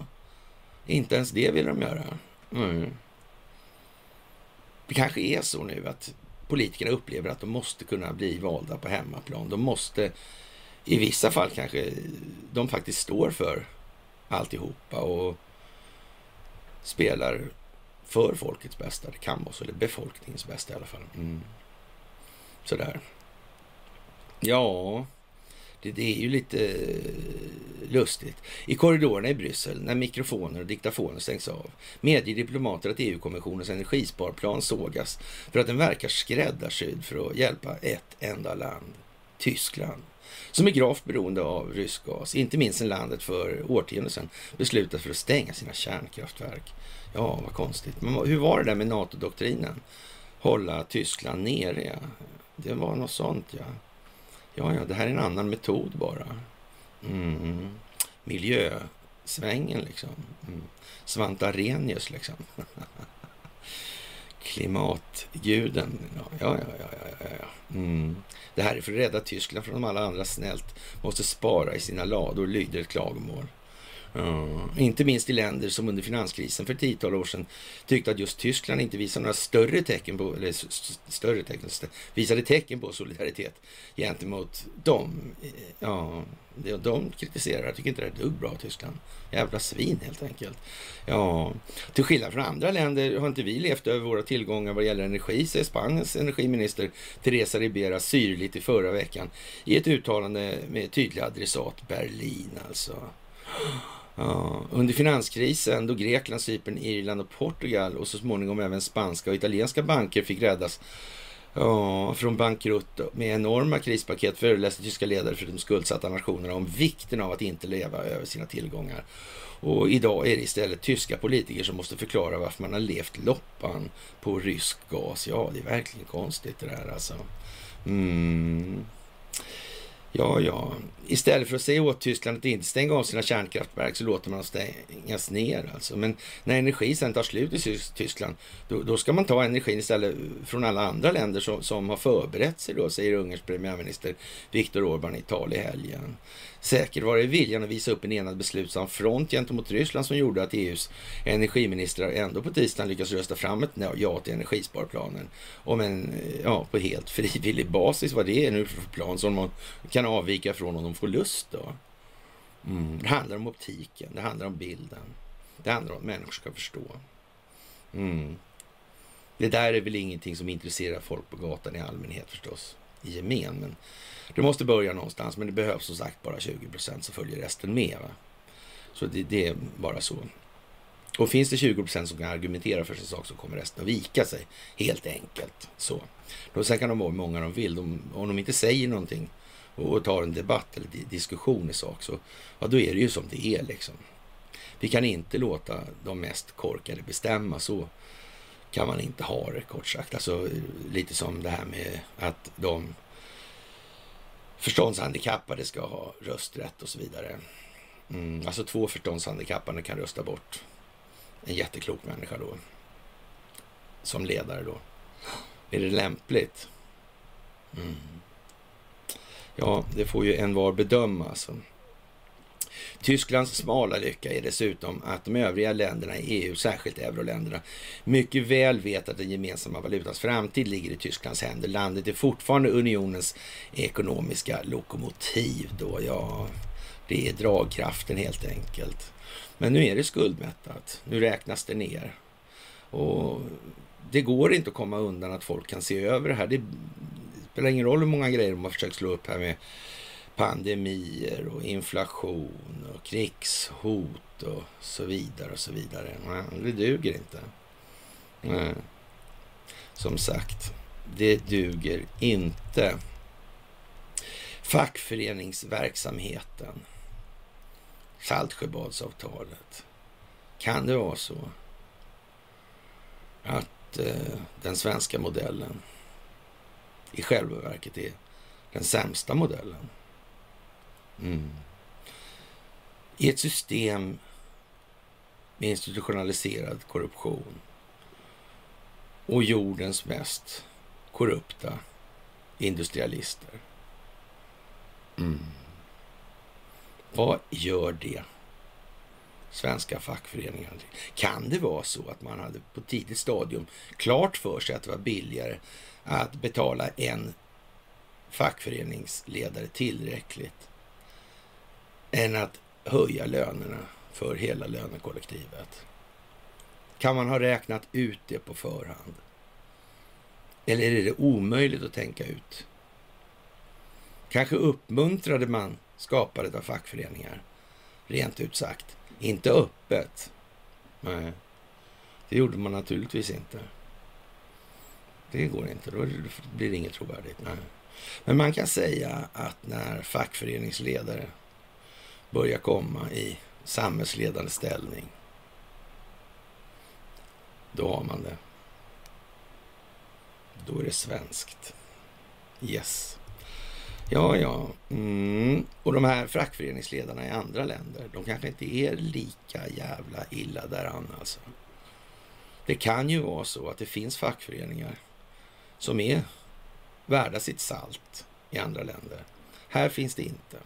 Inte ens det ville de göra. Mm. Det kanske är så nu att politikerna upplever att de måste kunna bli valda på hemmaplan. De måste, i vissa fall kanske, de faktiskt står för alltihopa och spelar för folkets bästa. Det kan vara så, eller befolkningens bästa i alla fall. Mm. Sådär. Ja, det, det, är ju lite eh, lustigt. I korridorerna i Bryssel, när mikrofoner och diktafoner stängs av, medger diplomater att EU-kommissionens energisparplan sågas för att den verkar skräddarsydd för att hjälpa ett enda land, Tyskland som är gravt beroende av rysk gas. Inte minst sedan landet för årtionden sedan beslutat för att stänga sina kärnkraftverk. Ja, vad konstigt. Men hur var det där med NATO-doktrinen? Hålla Tyskland nere, ja. Det var något sånt, ja. Ja, ja, det här är en annan metod bara. Mm. Miljösvängen, liksom. Mm. Svante Arrhenius, liksom. Klimatguden. Ja, ja, ja, ja, ja. Mm. Det här är för att rädda Tyskland från de alla andra snällt måste spara i sina lador, lyder ett klagomål. Uh, inte minst i länder som under finanskrisen för ett tiotal år sedan tyckte att just Tyskland inte visade några större tecken på, eller större tecken, visade tecken på solidaritet gentemot dem. Ja, de kritiserar, jag tycker inte det är ett dugg bra Tyskland. Jävla svin helt enkelt. Ja, till skillnad från andra länder har inte vi levt över våra tillgångar vad gäller energi, säger Spaniens energiminister Teresa Ribera syrligt i förra veckan i ett uttalande med tydlig adressat Berlin alltså. Under finanskrisen då Grekland, Cypern, Irland och Portugal och så småningom även spanska och italienska banker fick räddas ja, från bankrutt med enorma krispaket föreläste tyska ledare för de skuldsatta nationerna om vikten av att inte leva över sina tillgångar. Och idag är det istället tyska politiker som måste förklara varför man har levt loppan på rysk gas. Ja, det är verkligen konstigt det där alltså. Mm. Ja, ja. Istället för att säga åt Tyskland att inte stänga av sina kärnkraftverk så låter man dem stängas ner. Alltså. Men när energi sen tar slut i Tyskland, då, då, ska man ta energin istället från alla andra länder som, som har förberett sig då, säger Ungerns premiärminister Viktor Orbán i tal i helgen. Säkert var det viljan att visa upp en enad beslutsam front gentemot Ryssland som gjorde att EUs energiministrar ändå på tisdagen lyckades rösta fram ett ja till energisparplanen. Om en, eh, ja, på helt frivillig basis, vad det är nu för plan som man kan avvika från om de får lust då. Mm. Det handlar om optiken, det handlar om bilden. Det handlar om att människor ska förstå. Mm. Det där är väl ingenting som intresserar folk på gatan i allmänhet förstås, i gemen. Men du måste börja någonstans, men det behövs som sagt bara 20 procent så följer resten med. Va? Så det, det, är bara så. Och finns det 20 procent som kan argumentera för sin sak så kommer resten att vika sig, helt enkelt. Så. Då, sen kan de vara hur många de vill. De, om de inte säger någonting och tar en debatt eller diskussion i sak, så ja, då är det ju som det är. liksom. Vi kan inte låta de mest korkade bestämma. Så kan man inte ha det, kort sagt. Alltså lite som det här med att de förståndshandikappade ska ha rösträtt och så vidare. Mm, alltså två förståndshandikappade kan rösta bort en jätteklok människa då. Som ledare då. Är det lämpligt? Mm. Ja, det får ju en var bedöma alltså. Tysklands smala lycka är dessutom att de övriga länderna i EU, särskilt euroländerna, mycket väl vet att den gemensamma valutans framtid ligger i Tysklands händer. Landet är fortfarande unionens ekonomiska lokomotiv då, ja. Det är dragkraften helt enkelt. Men nu är det skuldmättat. Nu räknas det ner. Och det går inte att komma undan att folk kan se över det här. Det spelar ingen roll hur många grejer de har försökt slå upp här med pandemier och inflation och krigshot och så vidare och så vidare. Nej, det duger inte. Nej. Som sagt, det duger inte. Fackföreningsverksamheten. Saltsjöbadsavtalet. Kan det vara så att eh, den svenska modellen i själva verket är den sämsta modellen? Mm. I ett system med institutionaliserad korruption och jordens mest korrupta industrialister. Mm. Vad gör det svenska fackföreningar? Kan det vara så att man hade på tidigt stadium klart för sig att det var billigare att betala en fackföreningsledare tillräckligt än att höja lönerna för hela lönekollektivet? Kan man ha räknat ut det på förhand? Eller är det omöjligt att tänka ut? Kanske uppmuntrade man skapandet av fackföreningar, rent ut sagt. Inte öppet. Nej, det gjorde man naturligtvis inte. Det går inte, då blir det inget trovärdigt. Nej. Men man kan säga att när fackföreningsledare börja komma i samhällsledande ställning, då har man det. Då är det svenskt. Yes. Ja, ja. Mm. Och de här fackföreningsledarna i andra länder, de kanske inte är lika jävla illa däran alltså. Det kan ju vara så att det finns fackföreningar som är värda sitt salt i andra länder. Här finns det inte.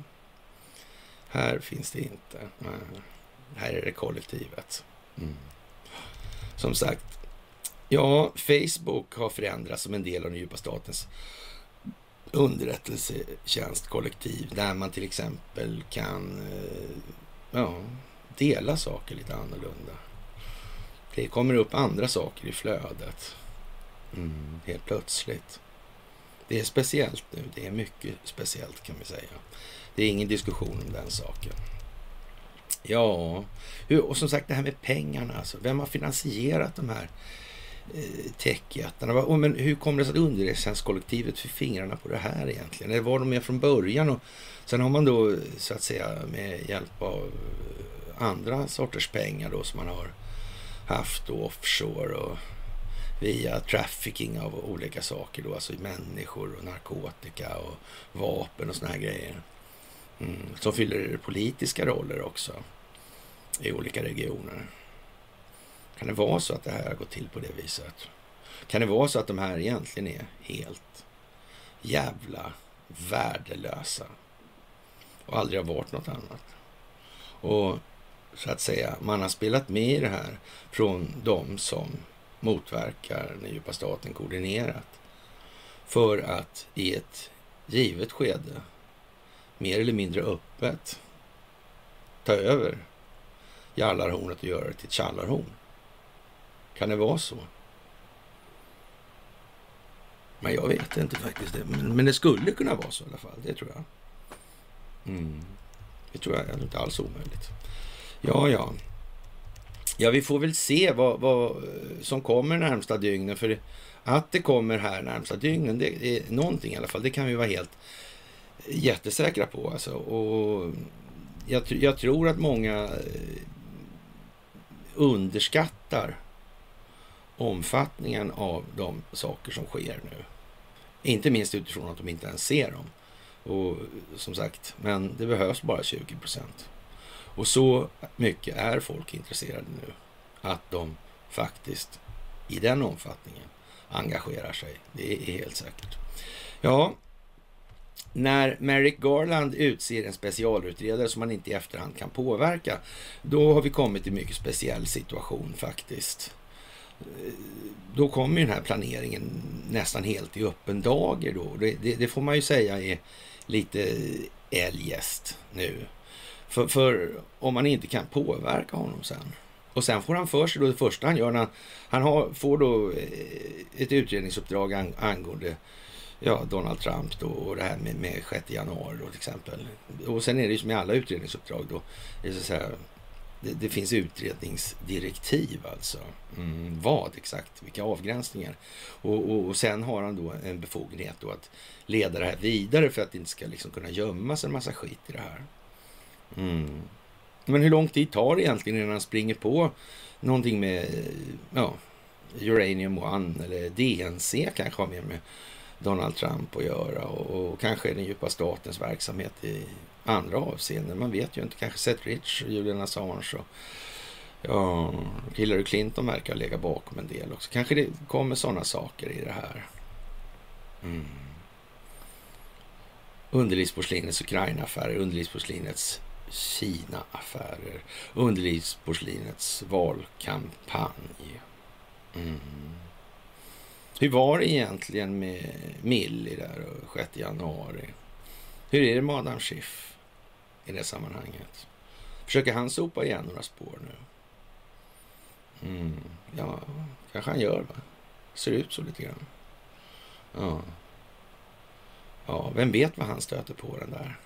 Här finns det inte. Här är det kollektivet. Mm. Som sagt, ja, Facebook har förändrats som en del av den djupa statens underrättelsetjänstkollektiv där man till exempel kan eh, ja, dela saker lite annorlunda. Det kommer upp andra saker i flödet. Mm, helt plötsligt. Det är speciellt nu. Det är mycket speciellt kan vi säga. Det är ingen diskussion om den saken. Ja, och som sagt det här med pengarna. Alltså. Vem har finansierat de här eh, techjättarna? Men hur kommer det sig att underrättelsetjänstkollektivet fick fingrarna på det här egentligen? Eller var de med från början? Och sen har man då så att säga med hjälp av andra sorters pengar då som man har haft då, offshore och via trafficking av olika saker då, alltså människor och narkotika och vapen och såna här grejer. Mm, som fyller politiska roller också i olika regioner. Kan det vara så att det här har gått till på det viset? Kan det vara så att de här egentligen är helt jävla värdelösa och aldrig har varit något annat? Och så att säga, man har spelat med i det här från de som motverkar den djupa staten koordinerat för att i ett givet skede mer eller mindre öppet ta över jallarhornet och göra det till ett tjallarhorn. Kan det vara så? Men jag vet inte faktiskt. Det. Men, men det skulle kunna vara så i alla fall. Det tror jag. Mm. Det tror jag är inte alls omöjligt. Ja, ja. Ja, vi får väl se vad, vad eh, som kommer närmsta dygnen. För att det kommer här närmsta dygnen, det är någonting i alla fall. Det kan vi vara helt jättesäkra på. Alltså. Och jag, jag tror att många eh, underskattar omfattningen av de saker som sker nu. Inte minst utifrån att de inte ens ser dem. Och som sagt, men det behövs bara 20 procent. Och så mycket är folk intresserade nu att de faktiskt i den omfattningen engagerar sig. Det är helt säkert. Ja, när Merrick Garland utser en specialutredare som man inte i efterhand kan påverka, då har vi kommit i en mycket speciell situation faktiskt. Då kommer den här planeringen nästan helt i öppen dager då. Det, det, det får man ju säga är lite eljest nu. För, för, om man inte kan påverka honom sen. Och sen får han för sig då det första han gör när han, han har, får då eh, ett utredningsuppdrag angående ja, Donald Trump då, och det här med, med 6 januari då till exempel. Och sen är det ju som i alla utredningsuppdrag då, det, så här, det, det finns utredningsdirektiv alltså. Mm, vad exakt, vilka avgränsningar. Och, och, och, sen har han då en befogenhet då att leda det här vidare för att det inte ska liksom kunna gömmas en massa skit i det här. Mm. Men hur lång tid tar det egentligen innan han springer på någonting med ja, Uranium One eller DNC kanske har mer med Donald Trump att göra och, och kanske den djupa statens verksamhet i andra avseenden. Man vet ju inte. Kanske Seth Rich, och Julian Assange och ja, Hillary Clinton verkar lägga bakom en del också. Kanske det kommer sådana saker i det här. Mm. Underlivsporslinets Ukraina-affärer, underlivsporslinets Kina-affärer, underlivsporslinets valkampanj. Mm. Hur var det egentligen med Millie där 6 januari? Hur är det med Adam Schiff i det sammanhanget? Försöker han sopa igen några spår nu? Mm. Ja, kanske han gör va? Ser ut så lite grann. Ja. Ja, vem vet vad han stöter på den där.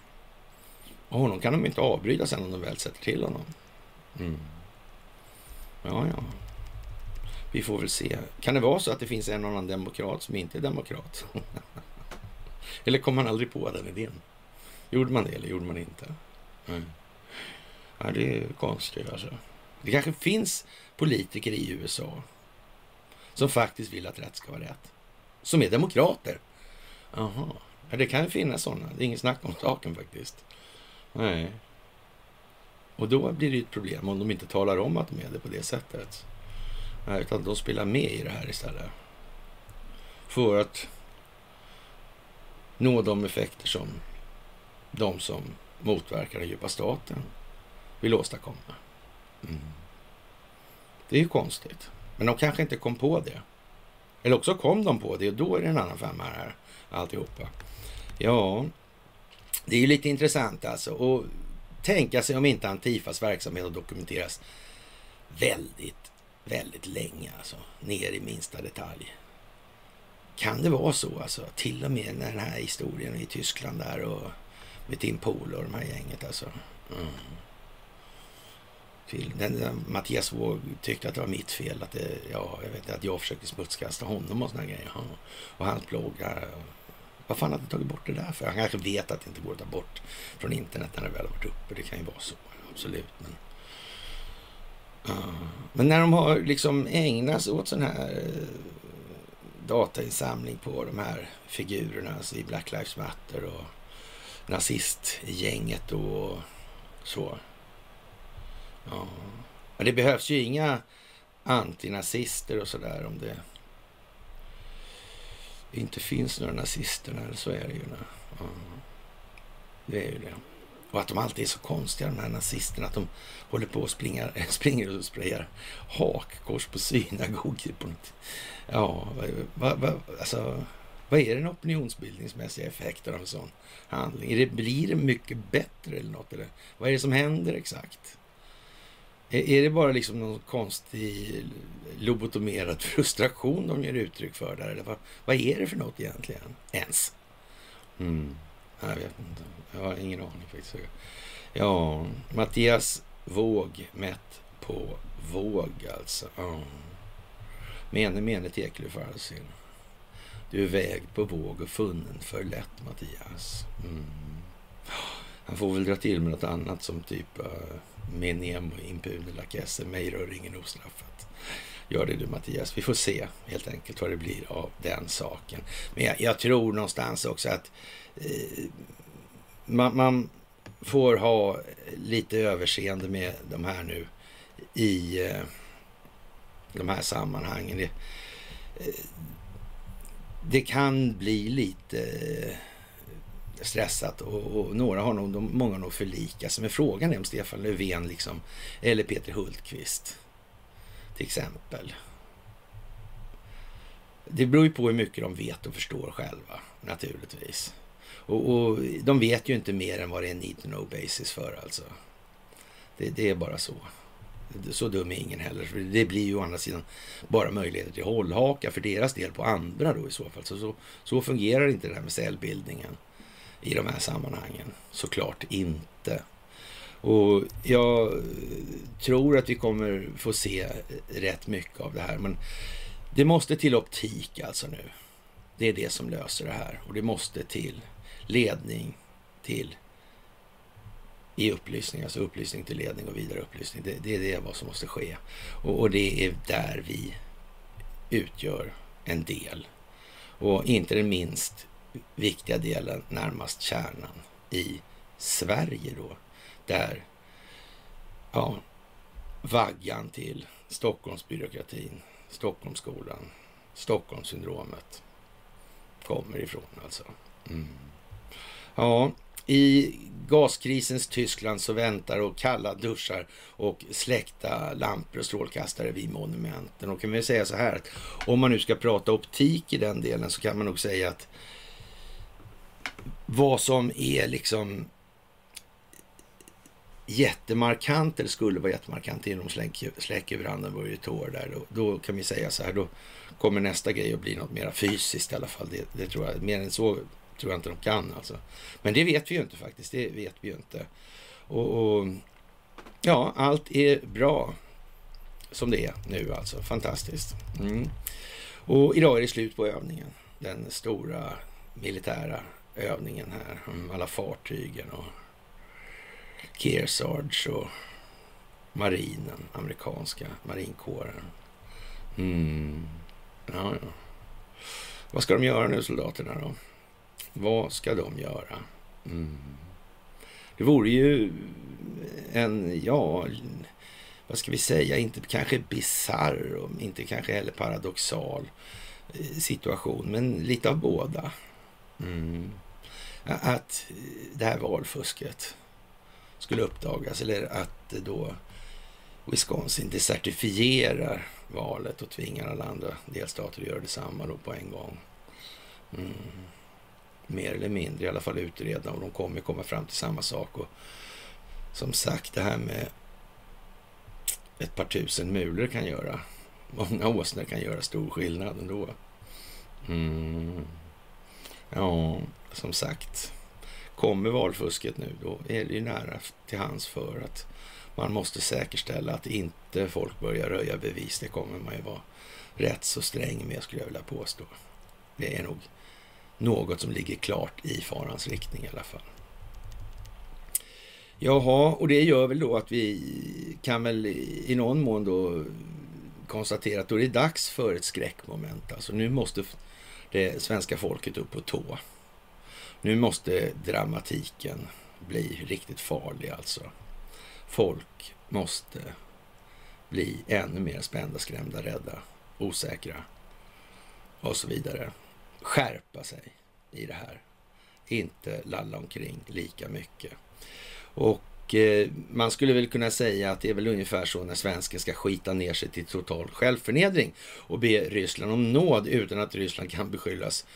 Och honom kan de inte avbryta sen om de väl sätter till honom. Mm. Ja, ja. Vi får väl se. Kan det vara så att det finns en annan demokrat som inte är demokrat? eller kom man aldrig på den idén? Gjorde man det eller gjorde man inte? Nej. Ja, det är konstigt alltså. Det kanske finns politiker i USA som faktiskt vill att rätt ska vara rätt. Som är demokrater. Jaha. Ja, det kan finnas sådana. Det är inget snack om saken faktiskt. Nej. Och då blir det ett problem om de inte talar om att de är det på det sättet. Utan de spelar med i det här istället. För att nå de effekter som de som motverkar den djupa staten vill åstadkomma. Mm. Det är ju konstigt. Men de kanske inte kom på det. Eller också kom de på det och då är det en annan femma här alltihopa. Ja, det är ju lite intressant alltså. Och tänka sig om inte Antifas verksamhet har dokumenterats väldigt, väldigt länge alltså. Ner i minsta detalj. Kan det vara så alltså? Till och med när den här historien i Tyskland där och med Tim Pool och de här gänget alltså. Mm. Till, den, den, Mattias Våg tyckte att det var mitt fel att, det, ja, jag vet, att jag försökte smutskasta honom och såna grejer. Ja. Och hans bloggar. Vad fan hade tagit bort det där för? Han kanske vet att det inte går att ta bort från internet när det väl har varit uppe. Det kan ju vara så, absolut. Men men när de har liksom ägnat sig åt sån här eh, datainsamling på de här figurerna alltså i Black Lives Matter och nazistgänget och så. Ja. Men det behövs ju inga antinazister och sådär om det inte finns några nazister. Så är det ju. Ja. Det är ju det. Och att de alltid är så konstiga, de här nazisterna. Att de håller på och springer, springer och sprayar hakkors på synagogor. På något. Ja, vad, vad, alltså, vad är den opinionsbildningsmässiga effekten av en sån handling? Är det, blir det mycket bättre eller något? Eller? Vad är det som händer exakt? Är, är det bara liksom någon konstig lobotomerad frustration de ger uttryck för där? Eller vad, vad är det för något egentligen? Ens? Mm. Jag vet inte. Jag har ingen aning faktiskt. Ja, Mattias Våg mätt på våg alltså. Ja. Mene, mene tekelufalsin. Du är vägd på våg och funnen för lätt, Mattias. Mm. Han får väl dra till med något annat som typ uh, Menem, impune lakesse, mig rör ingen ostraffat. Gör det du Mattias. Vi får se helt enkelt vad det blir av den saken. Men jag, jag tror någonstans också att Eh, man, man, får ha lite överseende med de här nu i eh, de här sammanhangen. Det, det kan bli lite stressat och, och, några har nog, de, många har nog förlikat sig. Men frågan är om Stefan Löfven liksom, eller Peter Hultqvist till exempel. Det beror ju på hur mycket de vet och förstår själva naturligtvis. Och, och de vet ju inte mer än vad det är need to know basis för alltså. Det, det är bara så. Så dum är ingen heller. För det blir ju å andra sidan bara möjligheter till hållhaka för deras del på andra då i så fall. Så, så, så fungerar inte det här med cellbildningen i de här sammanhangen. Såklart inte. Och jag tror att vi kommer få se rätt mycket av det här. Men det måste till optik alltså nu. Det är det som löser det här. Och det måste till ledning till i upplysning, alltså upplysning till ledning och vidare upplysning. Det, det är det vad som måste ske. Och, och, det är där vi utgör en del. Och inte den minst viktiga delen, närmast kärnan i Sverige då. Där, ja, vaggan till Stockholmsbyråkratin, Stockholmsskolan, Stockholmssyndromet kommer ifrån alltså. Mm. Ja, i gaskrisens Tyskland så väntar och kalla duschar och släckta lampor och strålkastare vid monumenten. Och kan vi säga så här att om man nu ska prata optik i den delen så kan man nog säga att vad som är liksom jättemarkant eller skulle vara jättemarkant inom släck, över Brandenburg tår där. Då, då, kan vi säga så här, då kommer nästa grej att bli något mer fysiskt i alla fall. Det, det tror jag. Mer än så tror jag inte de kan alltså. Men det vet vi ju inte faktiskt. Det vet vi ju inte. Och, och ja, allt är bra som det är nu alltså. Fantastiskt. Mm. Och idag är det slut på övningen. Den stora militära övningen här. Alla fartygen och Kearsarge och marinen, amerikanska marinkåren. Mm. Ja, ja. Vad ska de göra nu soldaterna då? Vad ska de göra? Mm. Det vore ju en, ja, vad ska vi säga, inte kanske bizarr och inte kanske heller paradoxal eh, situation, men lite av båda. Mm. Att det här valfusket skulle uppdagas eller att då Wisconsin desertifierar valet och tvingar alla andra delstater att göra detsamma då på en gång. Mm mer eller mindre i alla fall utreda och de kommer komma fram till samma sak. Och som sagt, det här med ett par tusen mulor kan göra, många åsnor kan göra stor skillnad ändå. Mm. Ja, som sagt, kommer valfusket nu då är det ju nära till hands för att man måste säkerställa att inte folk börjar röja bevis. Det kommer man ju vara rätt så sträng med skulle jag vilja påstå. Det är nog något som ligger klart i farans riktning i alla fall. Jaha, och det gör väl då att vi kan väl i någon mån då konstatera att då är det dags för ett skräckmoment. Alltså nu måste det svenska folket upp på tå. Nu måste dramatiken bli riktigt farlig alltså. Folk måste bli ännu mer spända, skrämda, rädda, osäkra och så vidare skärpa sig i det här. Inte lalla omkring lika mycket. Och eh, man skulle väl kunna säga att det är väl ungefär så när svensken ska skita ner sig till total självförnedring och be Ryssland om nåd utan att Ryssland kan beskyllas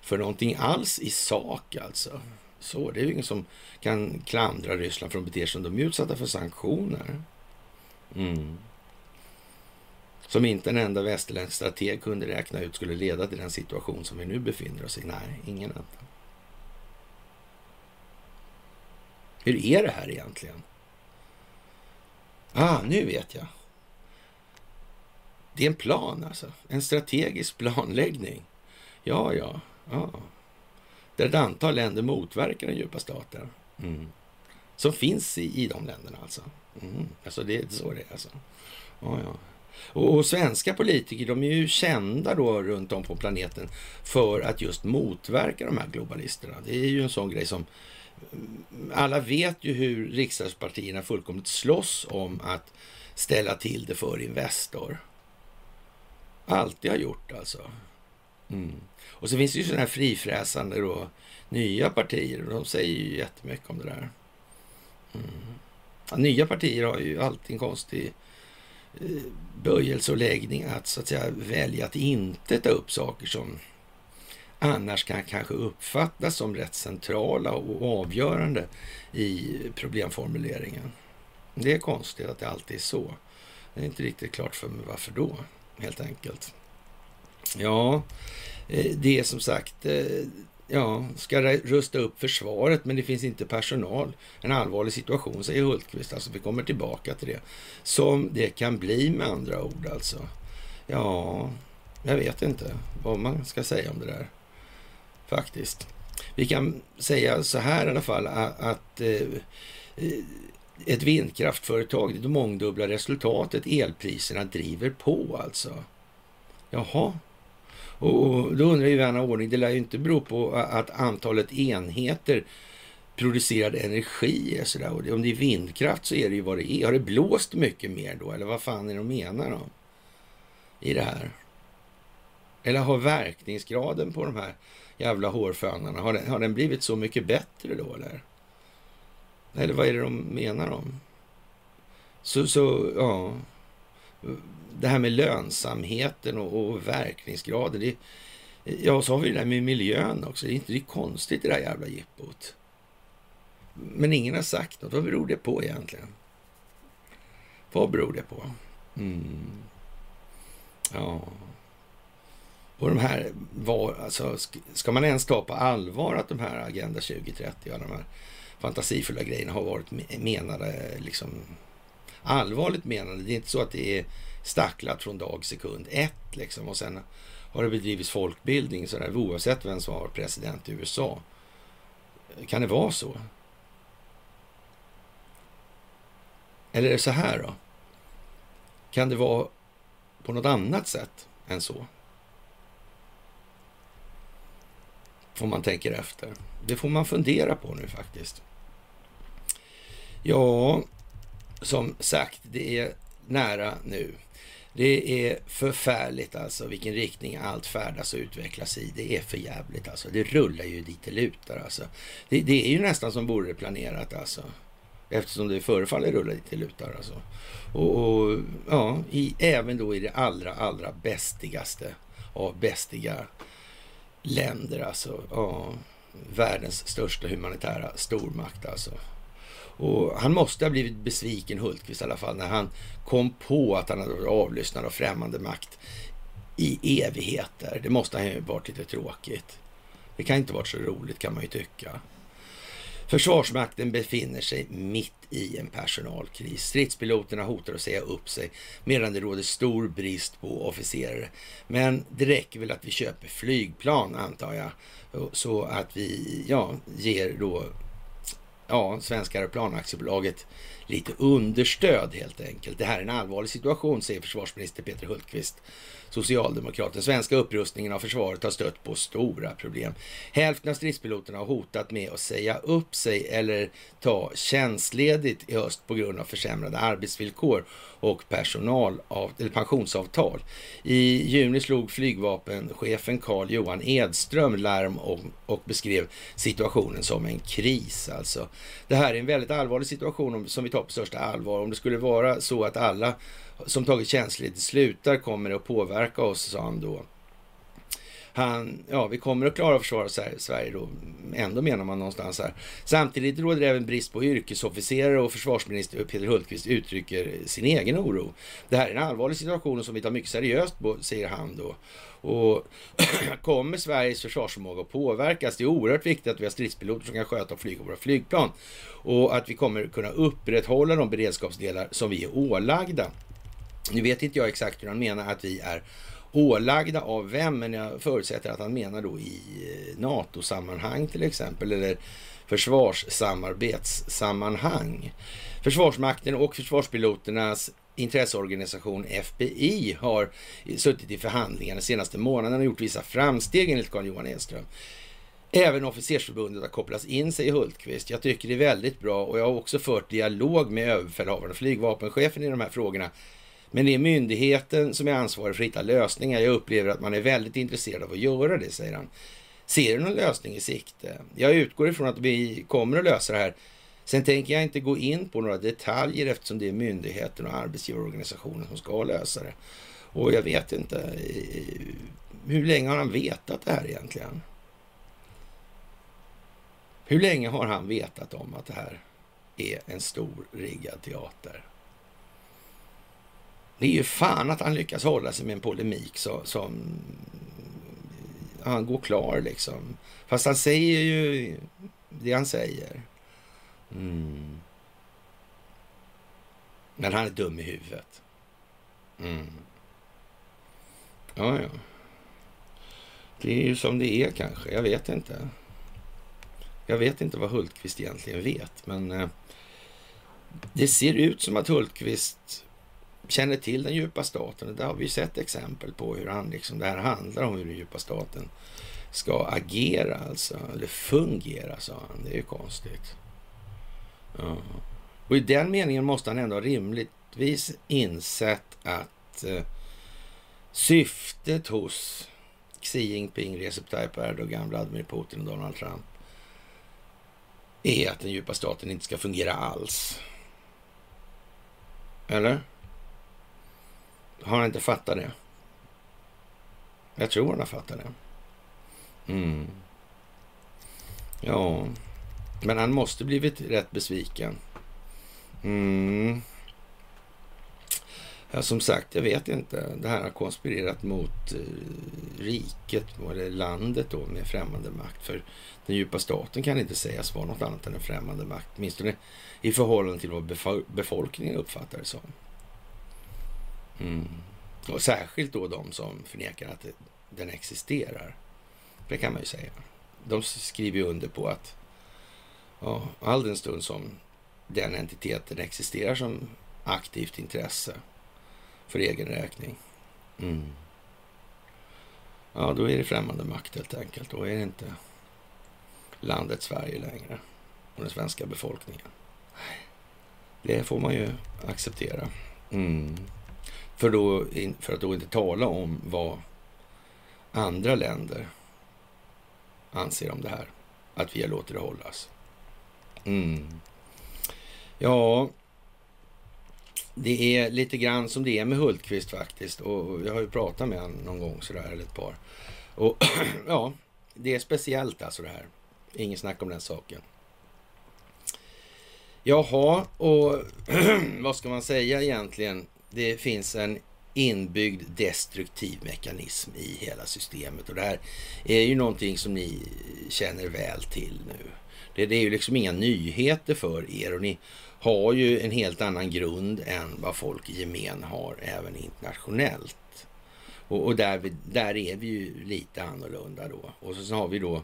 för någonting alls i sak alltså. Så det är ju ingen som kan klandra Ryssland för att de beter sig som de är utsatta för sanktioner. Mm som inte en enda västerländsk strateg kunde räkna ut skulle leda till den situation som vi nu befinner oss i. Nej, ingen enda. Hur är det här egentligen? Ah, nu vet jag. Det är en plan alltså. En strategisk planläggning. Ja, ja, ja. Där ett antal länder motverkar den djupa staten. Mm. Som finns i, i de länderna alltså. Mm. Alltså det är så det är alltså. Ja, ja. Och, och, svenska politiker de är ju kända då runt om på planeten för att just motverka de här globalisterna. Det är ju en sån grej som mm, alla vet ju hur riksdagspartierna fullkomligt slåss om att ställa till det för Investor. Alltid har gjort alltså. Mm. Och så finns det ju sådana här frifräsande då, nya partier och de säger ju jättemycket om det där. Mm. Ja, nya partier har ju alltid en konstig Eh, böjelse och läggning att så att säga välja att inte ta upp saker som annars kan kanske uppfattas som rätt centrala och avgörande i problemformuleringen. Det är konstigt att det alltid är så. Det är inte riktigt klart för mig varför då, helt enkelt. Ja, eh, det är som sagt, eh, ja, ska rusta upp försvaret, men det finns inte personal. En allvarlig situation, säger Hultqvist. Alltså, vi kommer tillbaka till det. Som det kan bli med andra ord, alltså. Ja, jag vet inte vad man ska säga om det där, faktiskt. Vi kan säga så här i alla fall, att, att ett vindkraftföretag, det mångdubbla resultatet, elpriserna driver på alltså. Jaha, och då undrar ju vän av ordning, det lär ju inte bero på att antalet enheter producerad energi är sådär. Och om det är vindkraft så är det ju vad det är. Har det blåst mycket mer då? Eller vad fan är det de menar då? I det här. Eller har verkningsgraden på de här jävla hårfönarna, har den, har den blivit så mycket bättre då eller? Eller vad är det de menar om? Så, så ja det här med lönsamheten och, och verkningsgraden. Det, ja, så har vi det där med miljön också. Det är inte det är konstigt det där jävla jippot. Men ingen har sagt något. Vad beror det på egentligen? Vad beror det på? Mm. Ja. Och de här var, alltså, ska man ens ta på allvar att de här Agenda 2030 och de här fantasifulla grejerna har varit menade, liksom allvarligt menade. Det är inte så att det är stacklat från dag sekund ett liksom. Och sen har det bedrivits folkbildning sådär, oavsett vem som var president i USA. Kan det vara så? Eller är det så här då? Kan det vara på något annat sätt än så? Om man tänker efter. Det får man fundera på nu faktiskt. Ja, som sagt, det är nära nu. Det är förfärligt alltså vilken riktning allt färdas och utvecklas i. Det är för jävligt alltså. Det rullar ju dit det lutar alltså. Det, det är ju nästan som vore det planerat alltså. Eftersom det förefaller rulla dit det lutar alltså. Och, och ja, i, även då i det allra, allra bästigaste av bästiga länder alltså. Ja, världens största humanitära stormakt alltså. Och han måste ha blivit besviken, Hultqvist i alla fall, när han kom på att han hade varit avlyssnad av främmande makt i evigheter. Det måste ha varit lite tråkigt. Det kan inte varit så roligt kan man ju tycka. Försvarsmakten befinner sig mitt i en personalkris. Stridspiloterna hotar att säga upp sig medan det råder stor brist på officerare. Men det räcker väl att vi köper flygplan antar jag, så att vi ja, ger då ja, Svenska Aeroplanaktiebolaget lite understöd helt enkelt. Det här är en allvarlig situation, säger försvarsminister Peter Hultqvist Socialdemokraten, svenska upprustningen av försvaret har stött på stora problem. Hälften av stridspiloterna har hotat med att säga upp sig eller ta tjänstledigt i höst på grund av försämrade arbetsvillkor och personal eller pensionsavtal. I juni slog flygvapenchefen Carl Johan Edström larm och, och beskrev situationen som en kris. Alltså. Det här är en väldigt allvarlig situation som vi tar på största allvar. Om det skulle vara så att alla som tagit tjänstledigt slutar kommer det att påverka oss, sa han då. Han, ja, vi kommer att klara att försvara Sverige då, ändå menar man någonstans här. Samtidigt råder det även brist på yrkesofficerare och försvarsminister Peter Hultqvist uttrycker sin egen oro. Det här är en allvarlig situation som vi tar mycket seriöst på, säger han då. Och kommer Sveriges försvarsförmåga att påverkas? Det är oerhört viktigt att vi har stridspiloter som kan sköta och flyga våra flygplan och att vi kommer kunna upprätthålla de beredskapsdelar som vi är ålagda. Nu vet inte jag exakt hur han menar att vi är ålagda av vem, men jag förutsätter att han menar då i eh, NATO-sammanhang till exempel, eller försvarssamarbetssammanhang. Försvarsmakten och försvarspiloternas intresseorganisation FBI har suttit i förhandlingar den senaste månaden och gjort vissa framsteg enligt Carl-Johan Edström. Även officersförbundet har kopplats in, säger Hultqvist. Jag tycker det är väldigt bra och jag har också fört dialog med överbefälhavaren och flygvapenchefen i de här frågorna men det är myndigheten som är ansvarig för att hitta lösningar. Jag upplever att man är väldigt intresserad av att göra det, säger han. Ser du någon lösning i sikte? Jag utgår ifrån att vi kommer att lösa det här. Sen tänker jag inte gå in på några detaljer eftersom det är myndigheten och arbetsgivarorganisationen som ska lösa det. Och jag vet inte, hur länge har han vetat det här egentligen? Hur länge har han vetat om att det här är en stor riggad teater? Det är ju fan att han lyckas hålla sig med en polemik så, som han går klar liksom. Fast han säger ju det han säger. Mm. Men han är dum i huvudet. Mm. Ja, ja. Det är ju som det är kanske. Jag vet inte. Jag vet inte vad Hultqvist egentligen vet, men eh, det ser ut som att Hultqvist känner till den djupa staten. Det har vi sett exempel på hur han liksom, det här handlar om hur den djupa staten ska agera alltså, eller fungera, sa han. Det är ju konstigt. Ja. Och i den meningen måste han ändå rimligtvis insett att eh, syftet hos Xi Jinping, Recep Tayyip Erdogan, Vladimir Putin och Donald Trump är att den djupa staten inte ska fungera alls. Eller? Har han inte fattat det? Jag tror han har fattat det. Mm. Ja, men han måste blivit rätt besviken. Mm. Ja, som sagt, jag vet inte. Det här har konspirerat mot eh, riket, eller landet då, med främmande makt. För den djupa staten kan inte sägas vara något annat än en främmande makt. Åtminstone i förhållande till vad befolkningen uppfattar det som. Mm. Och särskilt då de som förnekar att den existerar. Det kan man ju säga. De skriver ju under på att ja, all den stund som den entiteten existerar som aktivt intresse för egen räkning. Mm. Ja, då är det främmande makt helt enkelt. Då är det inte landet Sverige längre och den svenska befolkningen. Det får man ju acceptera. Mm. För, då, för att då inte tala om vad andra länder anser om det här. Att vi har låtit det hållas. Mm. Ja, det är lite grann som det är med Hultqvist faktiskt. Och jag har ju pratat med honom någon gång sådär, eller ett par. Och ja, det är speciellt alltså det här. Inget snack om den saken. Jaha, och vad ska man säga egentligen? Det finns en inbyggd destruktiv mekanism i hela systemet. Och det här är ju någonting som ni känner väl till nu. Det, det är ju liksom inga nyheter för er och ni har ju en helt annan grund än vad folk i gemen har även internationellt. Och, och där, vi, där är vi ju lite annorlunda då. Och så, så har vi då,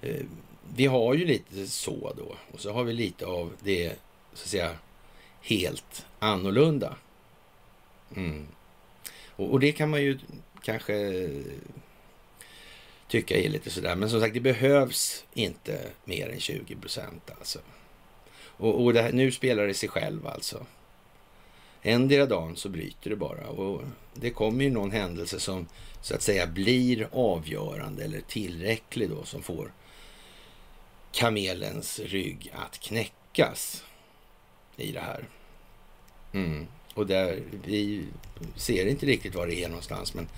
eh, vi har ju lite så då. Och så har vi lite av det, så att säga, helt annorlunda. Mm. Och, och, det kan man ju kanske tycka är lite sådär. Men som sagt, det behövs inte mer än 20 procent alltså. Och, och här, nu spelar det sig själv alltså. Endera dagen så bryter det bara och det kommer ju någon händelse som så att säga blir avgörande eller tillräcklig då som får kamelens rygg att knäckas i det här. Mm. Och där vi ser inte riktigt var det är någonstans. Men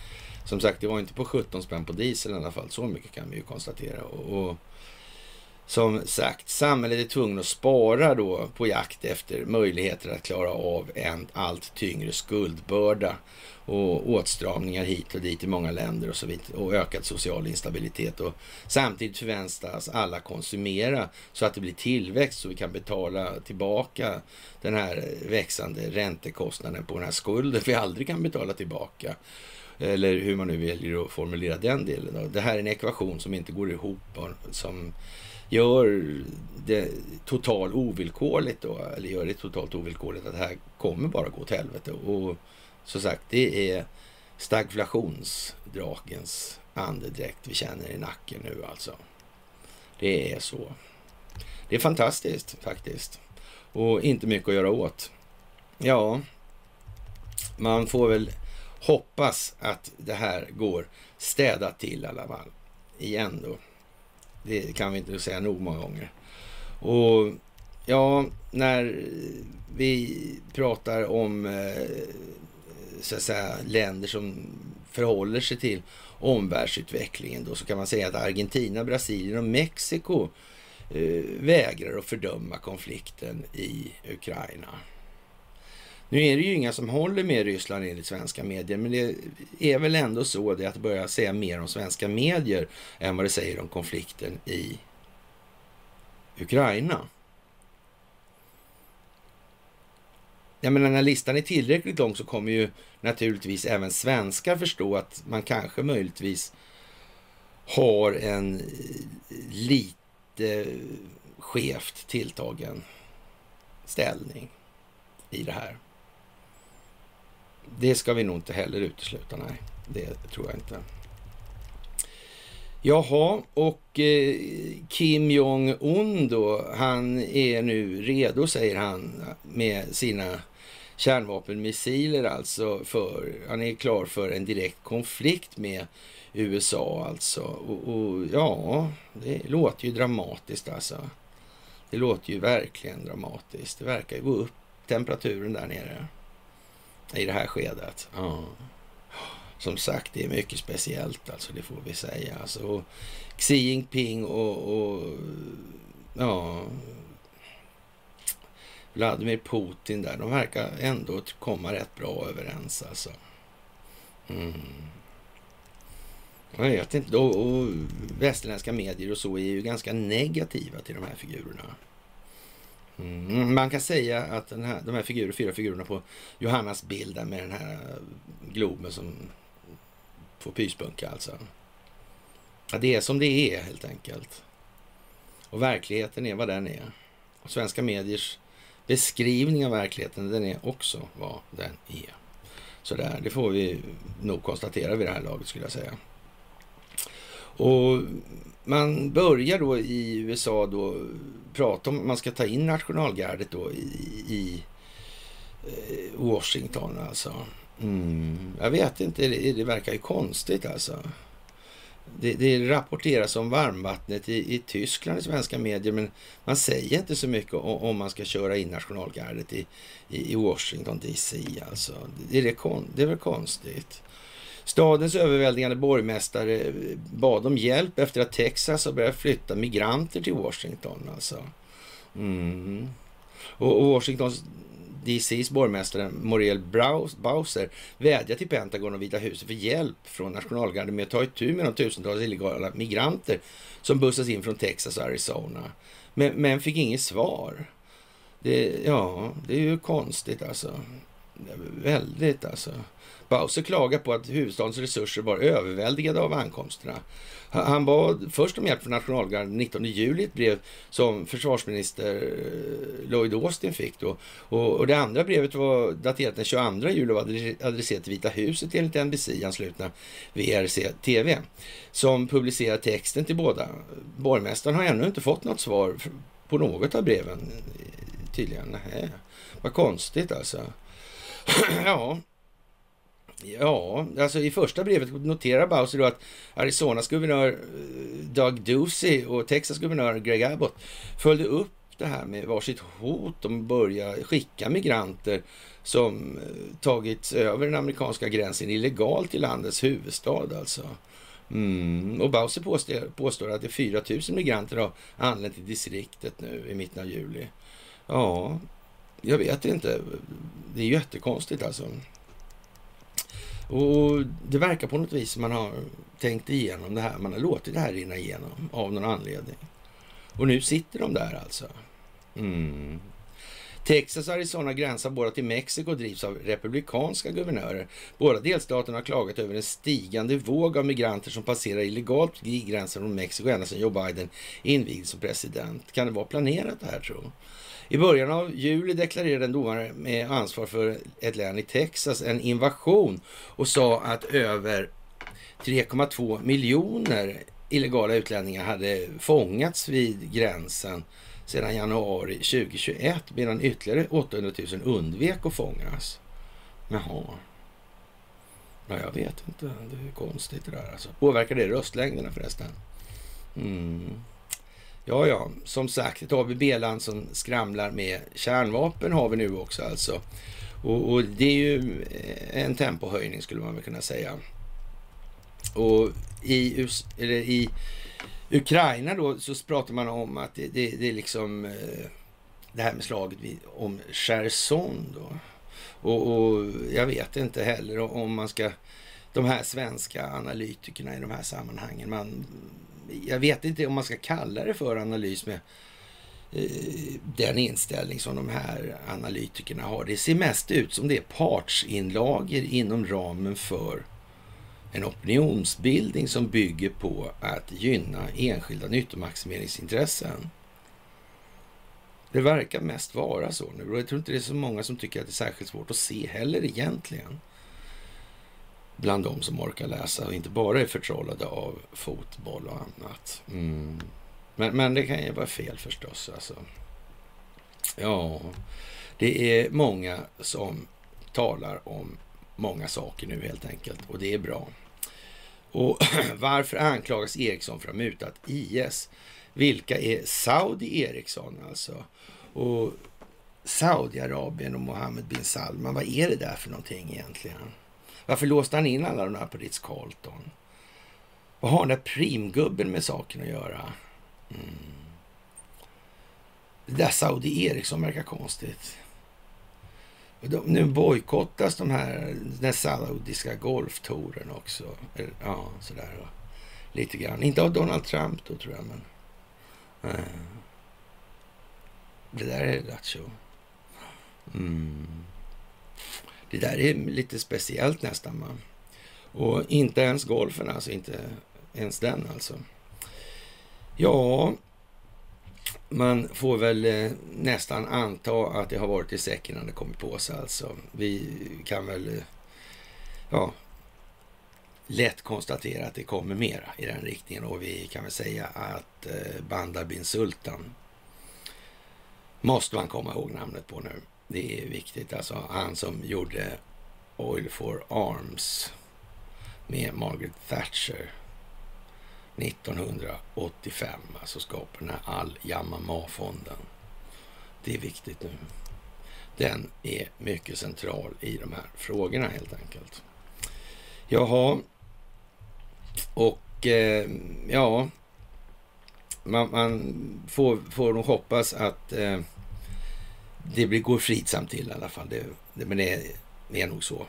som sagt, det var inte på 17 spänn på diesel i alla fall. Så mycket kan vi ju konstatera. Och, och som sagt, samhället är tvungen att spara då på jakt efter möjligheter att klara av en allt tyngre skuldbörda och åtstramningar hit och dit i många länder och så vidare och ökad social instabilitet och samtidigt förväntas alla konsumera så att det blir tillväxt så vi kan betala tillbaka den här växande räntekostnaden på den här skulden vi aldrig kan betala tillbaka. Eller hur man nu väljer att formulera den delen. Det här är en ekvation som inte går ihop som gör det totalt ovillkorligt då, eller gör det totalt ovillkorligt att det här kommer bara gå åt helvete. Och som sagt, det är stagflationsdrakens andedräkt vi känner i nacken nu alltså. Det är så. Det är fantastiskt faktiskt. Och inte mycket att göra åt. Ja, man får väl hoppas att det här går städat till i alla fall. Igen då. Det kan vi inte säga nog många gånger. Och ja, när vi pratar om eh, så att säga, länder som förhåller sig till omvärldsutvecklingen då så kan man säga att Argentina, Brasilien och Mexiko eh, vägrar att fördöma konflikten i Ukraina. Nu är det ju inga som håller med Ryssland enligt svenska medier, men det är väl ändå så det att börja säga mer om svenska medier än vad det säger om konflikten i Ukraina. Jag menar, när listan är tillräckligt lång så kommer ju naturligtvis även svenskar förstå att man kanske möjligtvis har en lite skevt tilltagen ställning i det här. Det ska vi nog inte heller utesluta, nej. Det tror jag inte. Jaha, och eh, Kim Jong-Un då, han är nu redo, säger han, med sina kärnvapenmissiler alltså. För, han är klar för en direkt konflikt med USA alltså. Och, och, ja, det låter ju dramatiskt alltså. Det låter ju verkligen dramatiskt. Det verkar ju gå upp temperaturen där nere i det här skedet. Ja. Som sagt, det är mycket speciellt alltså, det får vi säga. Alltså, Xi Jinping och, och ja, Vladimir Putin där, de verkar ändå komma rätt bra överens alltså. Mm. Jag vet inte, och, och västerländska medier och så är ju ganska negativa till de här figurerna. Mm. Man kan säga att den här, de här figurer, fyra figurerna på Johannas bild med den här globen som får pyspunka alltså. Ja, det är som det är helt enkelt. Och verkligheten är vad den är. Och svenska mediers beskrivning av verkligheten, den är också vad den är. Så där, det får vi nog konstatera vid det här laget skulle jag säga. Och man börjar då i USA då prata om att man ska ta in nationalgardet då i, i eh, Washington alltså. Mm, jag vet inte, det, det verkar ju konstigt alltså. Det, det rapporteras om varmvattnet i, i Tyskland i svenska medier, men man säger inte så mycket om, om man ska köra in nationalgardet i, i, i Washington DC. Alltså. Det, det, är kon, det är väl konstigt. Stadens överväldigande borgmästare bad om hjälp efter att Texas har börjat flytta migranter till Washington. Alltså. Mm. Och, och Washingtons DCs borgmästare Moriel Bowser vädjar till Pentagon och Vita huset för hjälp från nationalgarden med att ta itu med de tusentals illegala migranter som bussas in från Texas och Arizona. Men, men fick inget svar. Det, ja, det är ju konstigt alltså. Väldigt alltså. Bowser klagar på att huvudstadens resurser var överväldigade av ankomsterna. Han bad först om hjälp från nationalgarden 19 juli, ett brev som försvarsminister Lloyd Austin fick då. Och, och det andra brevet var daterat den 22 juli och var adresserat till Vita huset enligt NBC anslutna VRC TV som publicerar texten till båda. Borgmästaren har ännu inte fått något svar på något av breven tydligen. Nej, vad konstigt alltså. ja, Ja, alltså i första brevet noterar Bowser då att Arizonas guvernör eh, Doug Ducey och Texas guvernör Greg Abbott följde upp det här med varsitt hot om att börja skicka migranter som eh, tagits över den amerikanska gränsen illegalt i landets huvudstad alltså. Mm. Och Bowser påstår, påstår att det är 4 000 migranter har anlänt till distriktet nu i mitten av juli. Ja, jag vet inte. Det är jättekonstigt alltså. Och det verkar på något vis som man har tänkt igenom det här. Man har låtit det här rinna igenom av någon anledning. Och nu sitter de där alltså. Mm. Texas och Arizona gränsar båda till Mexiko och drivs av republikanska guvernörer. Båda delstaterna har klagat över en stigande våg av migranter som passerar illegalt vid gränsen från Mexiko ända sedan Joe Biden invigdes som president. Kan det vara planerat det här tror i början av juli deklarerade en domare med ansvar för ett län i Texas en invasion och sa att över 3,2 miljoner illegala utlänningar hade fångats vid gränsen sedan januari 2021 medan ytterligare 800 000 undvek att fångas. Jaha. Ja, jag vet inte. Det är konstigt det där alltså. Påverkar det röstlängderna förresten? Mm. Ja, ja, som sagt, ett ABB-land som skramlar med kärnvapen har vi nu också alltså. Och, och, det är ju eh, en tempohöjning skulle man väl kunna säga. Och i, eller i Ukraina då så pratar man om att det, det, det är liksom eh, det här med slaget vid, om Cherson då. Och, och, jag vet inte heller om man ska... De här svenska analytikerna i de här sammanhangen. Man, jag vet inte om man ska kalla det för analys med eh, den inställning som de här analytikerna har. Det ser mest ut som det är partsinlager inom ramen för en opinionsbildning som bygger på att gynna enskilda nyttomaximeringsintressen. Det verkar mest vara så nu och jag tror inte det är så många som tycker att det är särskilt svårt att se heller egentligen. Bland de som orkar läsa och inte bara är förtrollade av fotboll och annat. Mm. Men, men det kan ju vara fel förstås. Alltså. Ja, det är många som talar om många saker nu helt enkelt och det är bra. Och varför anklagas Ericsson för att ha mutat IS? Vilka är Saudi Ericsson alltså? Och Saudiarabien och Mohammed bin Salman, vad är det där för någonting egentligen? Varför låste han in alla de här på Ritz-Carlton? Vad har den där primgubben med saken att göra? Mm. Det där Saudi Ericsson verkar konstigt. De, nu bojkottas de här, den saudiska golftouren också. Ja, sådär. Lite grann. Inte av Donald Trump då tror jag, men... Eh, det där är lattjo. Mm. Det där är lite speciellt nästan. Man. Och inte ens golfen alltså, inte ens den alltså. Ja, man får väl eh, nästan anta att det har varit i säcken när det kommit på sig alltså. Vi kan väl, eh, ja, lätt konstatera att det kommer mera i den riktningen och vi kan väl säga att eh, Bandar bin Sultan måste man komma ihåg namnet på nu. Det är viktigt. Alltså han som gjorde Oil for Arms med Margaret Thatcher 1985. Alltså skapade den här Al-Yamama-fonden. Det är viktigt nu. Den är mycket central i de här frågorna helt enkelt. Jaha, och eh, ja, man, man, får, får nog hoppas att eh, det blir, går fridsamt till i alla fall. Det, det, men det är, det är nog så.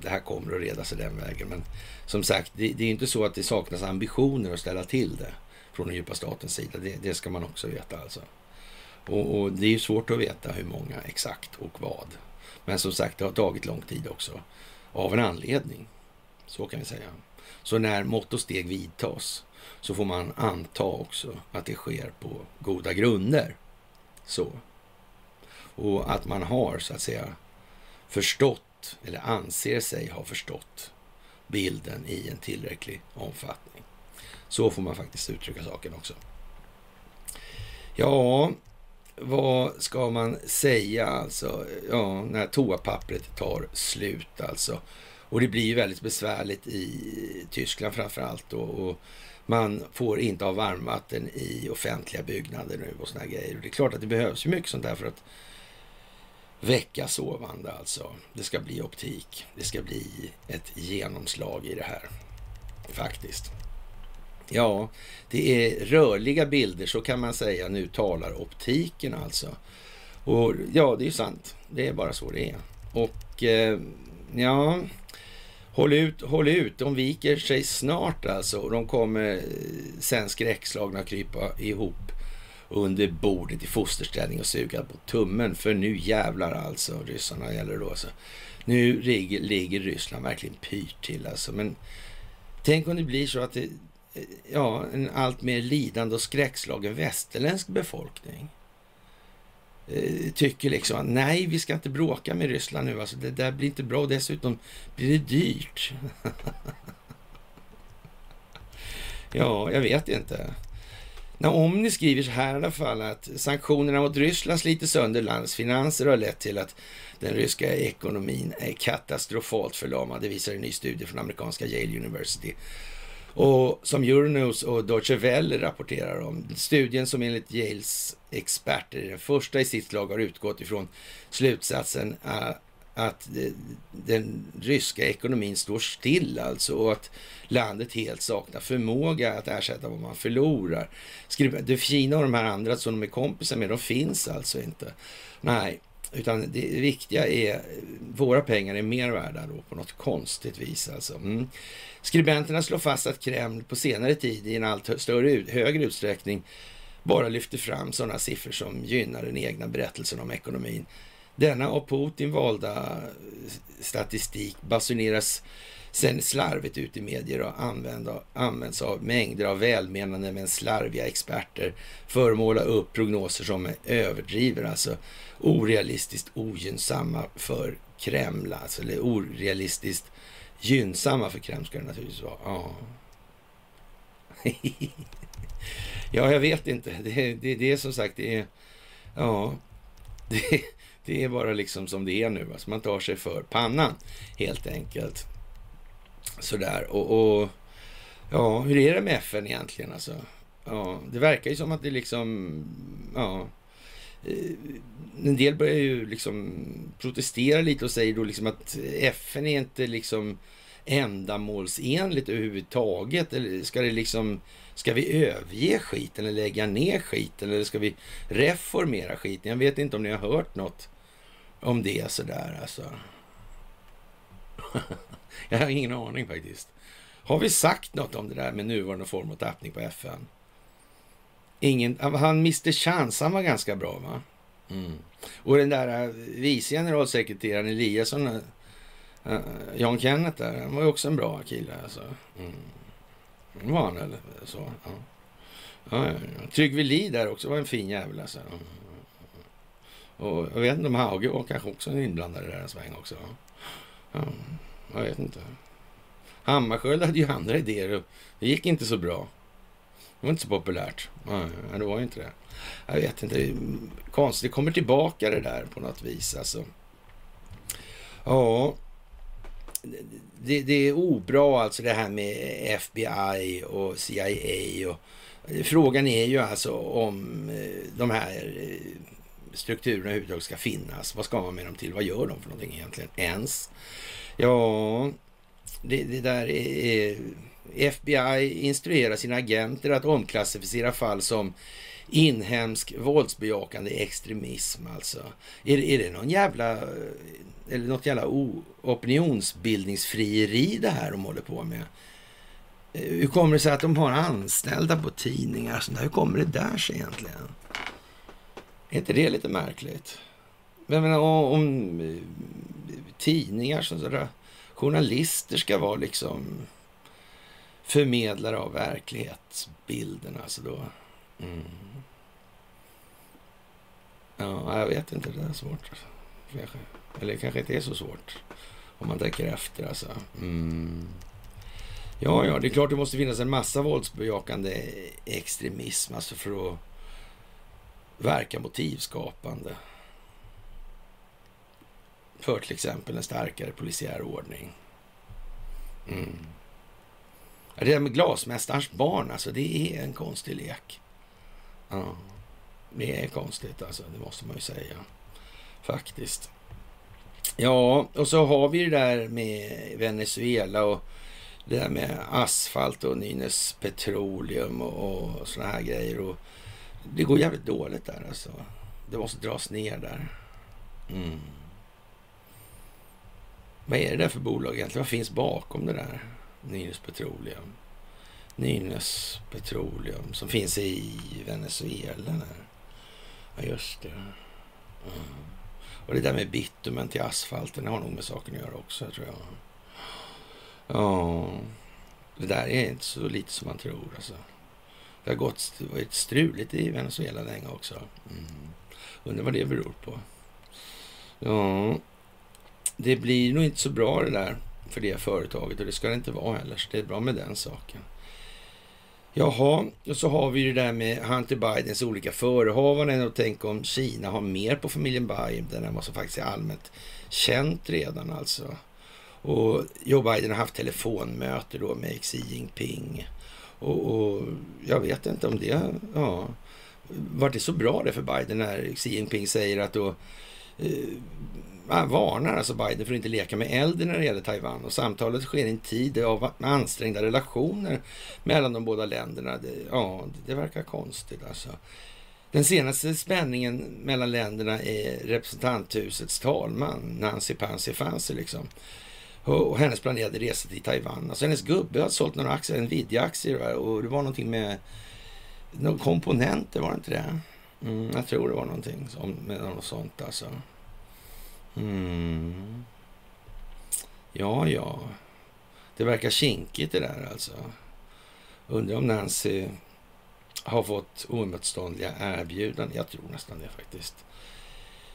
Det här kommer att reda sig den vägen. Men som sagt, det, det är inte så att det saknas ambitioner att ställa till det från den djupa statens sida. Det, det ska man också veta alltså. Och, och, det är ju svårt att veta hur många exakt och vad. Men som sagt, det har tagit lång tid också. Av en anledning. Så kan vi säga. Så när mått och steg vidtas så får man anta också att det sker på goda grunder. Så. Och att man har så att säga förstått eller anser sig ha förstått bilden i en tillräcklig omfattning. Så får man faktiskt uttrycka saken också. Ja, vad ska man säga alltså? Ja, när toapappret tar slut alltså. Och det blir ju väldigt besvärligt i Tyskland framför allt. Och, och man får inte ha varmvatten i offentliga byggnader nu och såna grejer. Och det är klart att det behövs ju mycket sånt där för att väcka sovande alltså. Det ska bli optik. Det ska bli ett genomslag i det här. Faktiskt. Ja, det är rörliga bilder, så kan man säga. Nu talar optiken alltså. Och ja, det är ju sant. Det är bara så det är. Och eh, ja, håll ut, håll ut. De viker sig snart alltså. De kommer eh, sen skräckslagna krypa ihop under bordet i fosterställning och suga på tummen. För nu jävlar alltså, ryssarna gäller det då. Alltså. Nu ligger, ligger Ryssland verkligen pyrt till alltså. Men tänk om det blir så att det, eh, ja, en allt mer lidande och skräckslagen västerländsk befolkning eh, tycker liksom att nej, vi ska inte bråka med Ryssland nu. Alltså, det där blir inte bra och dessutom blir det dyrt. ja, jag vet inte. När Omni skriver så här i alla fall att sanktionerna mot Ryssland sliter sönder landets finanser och har lett till att den ryska ekonomin är katastrofalt förlamad. Det visar en ny studie från amerikanska Yale University. Och som Euronews och Deutsche Welle rapporterar om. Studien som enligt Yales experter är den första i sitt slag har utgått ifrån slutsatsen eh, att den ryska ekonomin står still alltså och att landet helt saknar förmåga att ersätta vad man förlorar. Det Kina och de här andra som de är kompisar med, de finns alltså inte. Nej, utan det viktiga är våra pengar är mer värda då på något konstigt vis alltså. Mm. Skribenterna slår fast att Kreml på senare tid i en allt större, högre utsträckning bara lyfter fram sådana siffror som gynnar den egna berättelsen om ekonomin. Denna av Putin valda eh, statistik basuneras sen slarvigt ut i medier och används av mängder av välmenande men slarviga experter för att måla upp prognoser som överdriver, alltså orealistiskt ogynnsamma för Kreml, alltså, eller orealistiskt gynnsamma för Kreml ska det naturligtvis vara. Ja. ja, jag vet inte. Det, det, det är som sagt, det är, ja, det, det är bara liksom som det är nu. Alltså man tar sig för pannan helt enkelt. Sådär. Och, och ja, hur är det med FN egentligen? Alltså, ja, det verkar ju som att det liksom, ja, eh, en del börjar ju liksom protestera lite och säger då liksom att FN är inte liksom ändamålsenligt överhuvudtaget. Eller ska det liksom, ska vi överge skiten eller lägga ner skiten eller ska vi reformera skiten? Jag vet inte om ni har hört något om det sådär alltså. Jag har ingen aning faktiskt. Har vi sagt något om det där med nuvarande form och tappning på FN? Ingen, han Mr Chans, han var ganska bra va? Mm. Och den där eh, vice generalsekreteraren Eliasson, eh, eh, uh, Jan Kenneth där, han var ju också en bra kille alltså. Mm. Var han eller så? Ja. Ja, ja, ja. Tryggve Lie där också var en fin jävel alltså. Mm. Och jag vet inte om Hauge var kanske också inblandad i en sväng också. Ja. Jag vet inte. Hammarskjöld hade ju andra idéer och det gick inte så bra. Det var inte så populärt. Nej, det var inte det. Jag vet inte. Det konstigt. Det kommer tillbaka det där på något vis alltså. Ja, det, det, är obra alltså det här med FBI och CIA. Och, frågan är ju alltså om eh, de här eh, strukturerna överhuvudtaget ska finnas. Vad ska man med dem till? Vad gör de för någonting egentligen ens? Ja, det, det där är... FBI instruerar sina agenter att omklassificera fall som inhemsk våldsbejakande extremism alltså. Är, är det någon jävla, eller något jävla opinionsbildningsfrieri det här de håller på med? Eh, hur kommer det sig att de har anställda på tidningar? Hur kommer det där sig egentligen? Är inte det lite märkligt? Jag menar om tidningar som sådär, journalister ska vara liksom förmedlare av verklighetsbilden. Alltså då. Mm. Ja, jag vet inte. Det är svårt. Kanske. Eller det kanske inte är så svårt om man tänker efter. Alltså. Mm. Ja, ja, det är klart det måste finnas en massa våldsbejakande extremism alltså för att verka motivskapande för till exempel en starkare polisiär ordning. Mm. Det där med glasmästarens barn, alltså det är en konstig lek. Ja, det är konstigt alltså, det måste man ju säga. Faktiskt. Ja, och så har vi det där med Venezuela och det där med asfalt och Nynäs Petroleum och, och såna här grejer. Och det går jävligt dåligt där alltså. Det måste dras ner där. Mm. Vad är det där för bolag egentligen? Vad finns bakom det där? Nynäs Petroleum. Nynäs Petroleum som finns i Venezuela. Där. Ja, just det. Mm. Och det där med bitumen till asfalten har nog med saken att göra också, tror jag. Ja, det där är inte så lite som man tror. Alltså. Det har gått, varit struligt i Venezuela länge också. Mm. Undrar vad det beror på. Ja, det blir nog inte så bra det där för det företaget och det ska det inte vara heller. Så det är bra med den saken. Jaha, och så har vi det där med Hunter Bidens olika förehavanden och tänk om Kina har mer på familjen Biden än vad som faktiskt är allmänt känt redan alltså. Och Joe Biden har haft telefonmöte då med Xi Jinping. Och, och jag vet inte om det, ja, var det så bra det för Biden när Xi Jinping säger att då eh, han varnar alltså Biden för att inte leka med elden när det gäller Taiwan och samtalet sker i en tid av ansträngda relationer mellan de båda länderna. Det, ja, det verkar konstigt alltså. Den senaste spänningen mellan länderna är representanthusets talman, Nancy Pansy Fancy liksom. Och hennes planerade resa till Taiwan. Alltså hennes gubbe har sålt några aktier, Nvidia-aktier och det var någonting med några komponenter, var det inte det? Mm, jag tror det var någonting som, med något sånt alltså. Mm. Ja, ja. Det verkar kinkigt det där alltså. Undrar om Nancy har fått oemotståndliga erbjudanden. Jag tror nästan det faktiskt.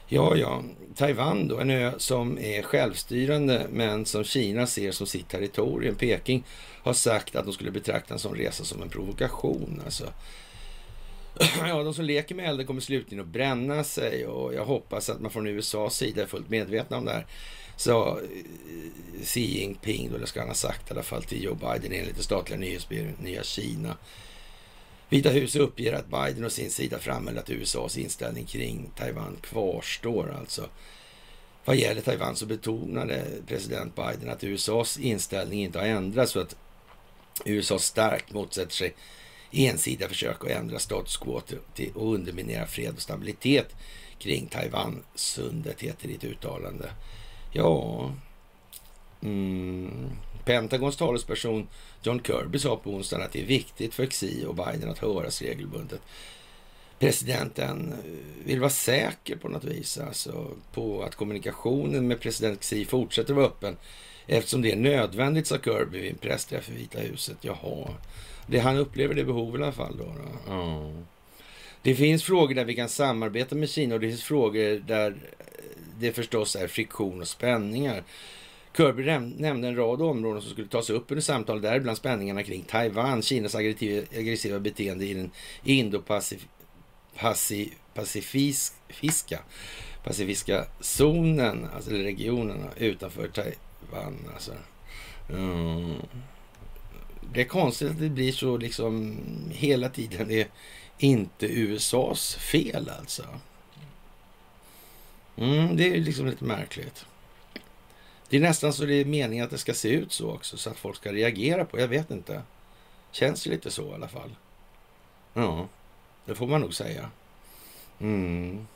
Ja, ja. Taiwan då, en ö som är självstyrande men som Kina ser som sitt territorium. Peking har sagt att de skulle betrakta en sån resa som en provokation. Alltså. Ja, de som leker med elden kommer slutligen att bränna sig och jag hoppas att man från USAs sida är fullt medvetna om det här. Sa eh, Xi Jinping, då, eller ska han ha sagt i alla fall till Joe Biden enligt det statliga nyhetsbyrån Nya Kina. Vita huset uppger att Biden och sin sida framhöll att USAs inställning kring Taiwan kvarstår alltså. Vad gäller Taiwan så betonade president Biden att USAs inställning inte har ändrats så att USA starkt motsätter sig ensidiga försök att ändra status quo och underminera fred och stabilitet kring Taiwan-sundet, heter det i ett uttalande. Ja, mm, Pentagons talesperson John Kirby sa på onsdagen att det är viktigt för Xi och Biden att höras regelbundet. Presidenten vill vara säker på något vis, alltså på att kommunikationen med president Xi fortsätter vara öppen eftersom det är nödvändigt, sa Kirby vid en pressträff i Vita huset. Jaha, det han upplever det behovet i alla fall då. då. Mm. Det finns frågor där vi kan samarbeta med Kina och det finns frågor där det förstås är friktion och spänningar. Kirby nämnde en rad områden som skulle tas upp under samtal, däribland spänningarna kring Taiwan, Kinas aggressiva beteende i den indo-pacifiska pacifiska zonen, alltså regionerna utanför Taiwan. Alltså. Mm. Det är konstigt att det blir så liksom hela tiden. Det är inte USAs fel alltså. Mm, det är liksom lite märkligt. Det är nästan så det är meningen att det ska se ut så också, så att folk ska reagera på. Jag vet inte. Känns ju lite så i alla fall. Ja, det får man nog säga. Mm.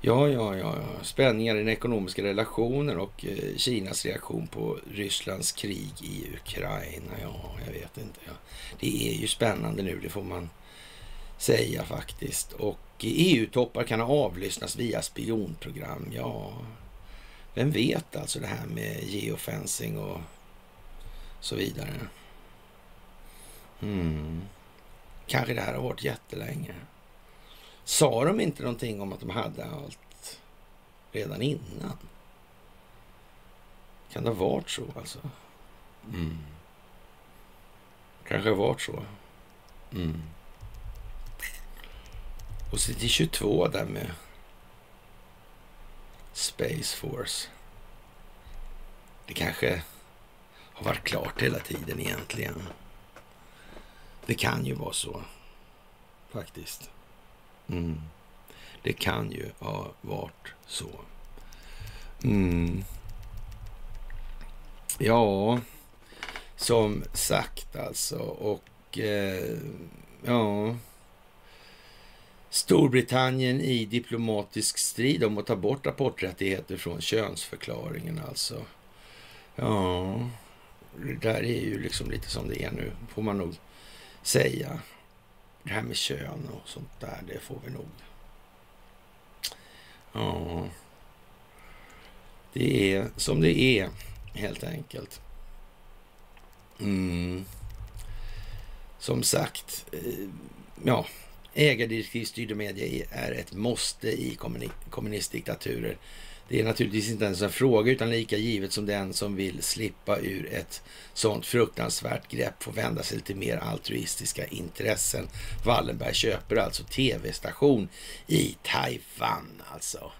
Ja, ja, ja, spänningar i den ekonomiska relationen och eh, Kinas reaktion på Rysslands krig i Ukraina. Ja, jag vet inte. Ja. Det är ju spännande nu, det får man säga faktiskt. Och eh, e EU-toppar kan avlyssnas via spionprogram. Ja, vem vet alltså det här med geofencing och så vidare. Mm. Kanske det här har varit jättelänge. Sa de inte någonting om att de hade allt redan innan? Kan det ha varit så alltså? Mm. Kanske har varit så. Mm. Och så till 22 där med Space Force. Det kanske har varit klart hela tiden egentligen. Det kan ju vara så, faktiskt. Mm. Det kan ju ha varit så. Mm. Ja, som sagt alltså. Och eh, ja, Storbritannien i diplomatisk strid om att ta bort rapporträttigheter från könsförklaringen alltså. Ja, det där är ju liksom lite som det är nu, får man nog säga. Det här med kön och sånt där, det får vi nog. Ja, det är som det är helt enkelt. Mm. Som sagt, eh, ja, Ägardirektivstyrda medier är ett måste i kommunistdiktaturer. Det är naturligtvis inte ens en fråga utan lika givet som den som vill slippa ur ett sånt fruktansvärt grepp får vända sig till mer altruistiska intressen. Wallenberg köper alltså tv-station i Taiwan alltså.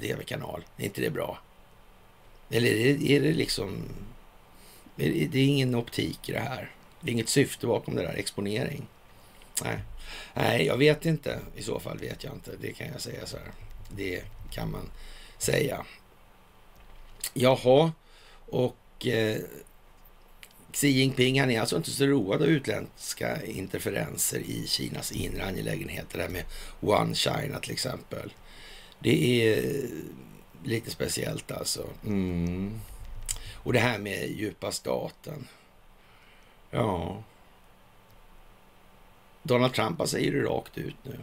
TV-kanal, är inte det bra? Eller är det, är det liksom... Är det är ingen optik i det här. Det är inget syfte bakom det där, exponering. Nej. Nej, jag vet inte. I så fall vet jag inte. Det kan jag säga så här. Det kan man säga. Jaha, och eh, Xi Jinping han är alltså inte så road av utländska interferenser i Kinas inre angelägenheter. Det här med One China till exempel. Det är eh, lite speciellt alltså. Mm. Och det här med djupa staten. Ja. Donald Trump han säger det rakt ut nu.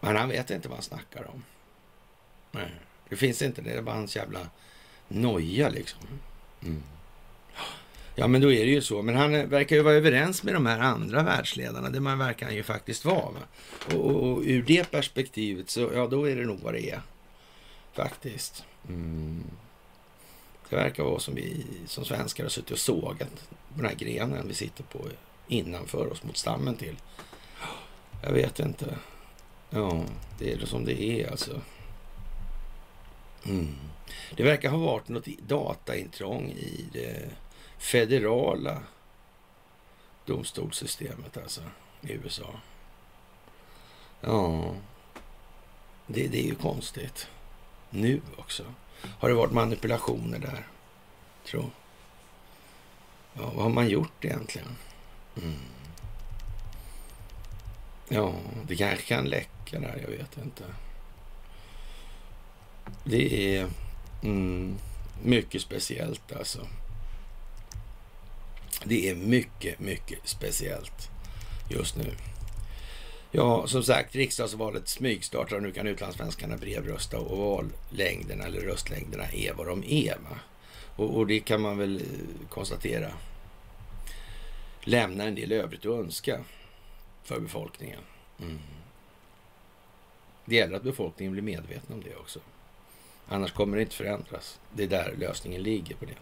Men han vet inte vad han snackar om. Nej, det finns inte. Det är bara hans jävla noja liksom. Mm. Ja, men då är det ju så. Men han verkar ju vara överens med de här andra världsledarna. Det man verkar han ju faktiskt vara. Va? Och, och, och, ur det perspektivet så, ja, då är det nog vad det är. Faktiskt. Mm. Det verkar vara som vi som svenskar har suttit och sågat den här grenen vi sitter på innanför oss mot stammen till. Jag vet inte. Ja, det är som det är alltså. Mm. Det verkar ha varit något dataintrång i det federala domstolssystemet alltså i USA. Ja, det, det är ju konstigt. Nu också. Har det varit manipulationer där? Tro. Ja, vad har man gjort egentligen? Mm. Ja, det kanske kan läcka där, jag vet inte. Det är mm, mycket speciellt alltså. Det är mycket, mycket speciellt just nu. Ja, som sagt, riksdagsvalet smygstartar och nu kan utlandssvenskarna brevrösta och vallängderna eller röstlängderna är vad de är. Va? Och, och det kan man väl eh, konstatera lämnar en del övrigt att önska för befolkningen. Mm. Det gäller att befolkningen blir medveten om det också. Annars kommer det inte förändras. Det är där lösningen ligger på det.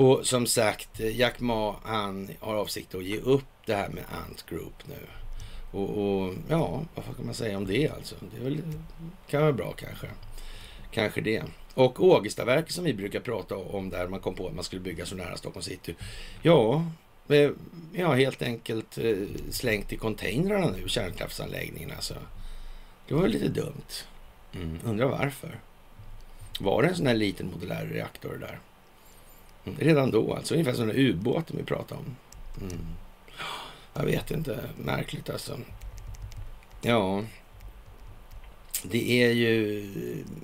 Och som sagt, eh, Jack Ma han har avsikt att ge upp det här med Ant Group nu. Och, och ja, vad kan man säga om det alltså? Det väl, kan vara bra kanske. Kanske det. Och Ågestaverket som vi brukar prata om där man kom på att man skulle bygga så nära Stockholm city. Ja, ja helt enkelt eh, slängt i containrarna nu, kärnkraftsanläggningen alltså. Det var lite dumt. Mm, undrar varför. Var det en sån här liten modulär reaktor där? Mm, redan då alltså, ungefär som den ubåten vi pratade om. Mm. Jag vet inte, märkligt alltså. Ja, det är ju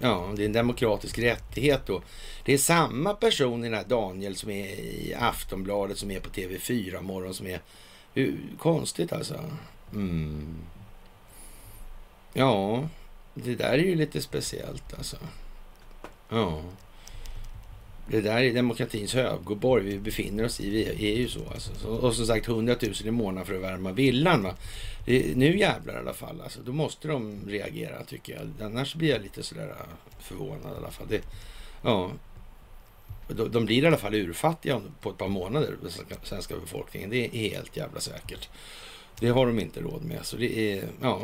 ja, det är en demokratisk rättighet då. Det är samma person i den här Daniel som är i Aftonbladet, som är på TV4 morgon, som är konstigt alltså. Mm. Ja, det där är ju lite speciellt alltså. Ja. Det där är demokratins högborg vi befinner oss i. Vi är ju så alltså. Och som sagt 100 000 i månaden för att värma villan. Va? Nu jävlar i alla fall. Alltså, då måste de reagera tycker jag. Annars blir jag lite sådär äh, förvånad i alla fall. Det, ja. De, de blir i alla fall urfattiga på ett par månader, den svenska befolkningen. Det är helt jävla säkert. Det har de inte råd med. Så det är, ja.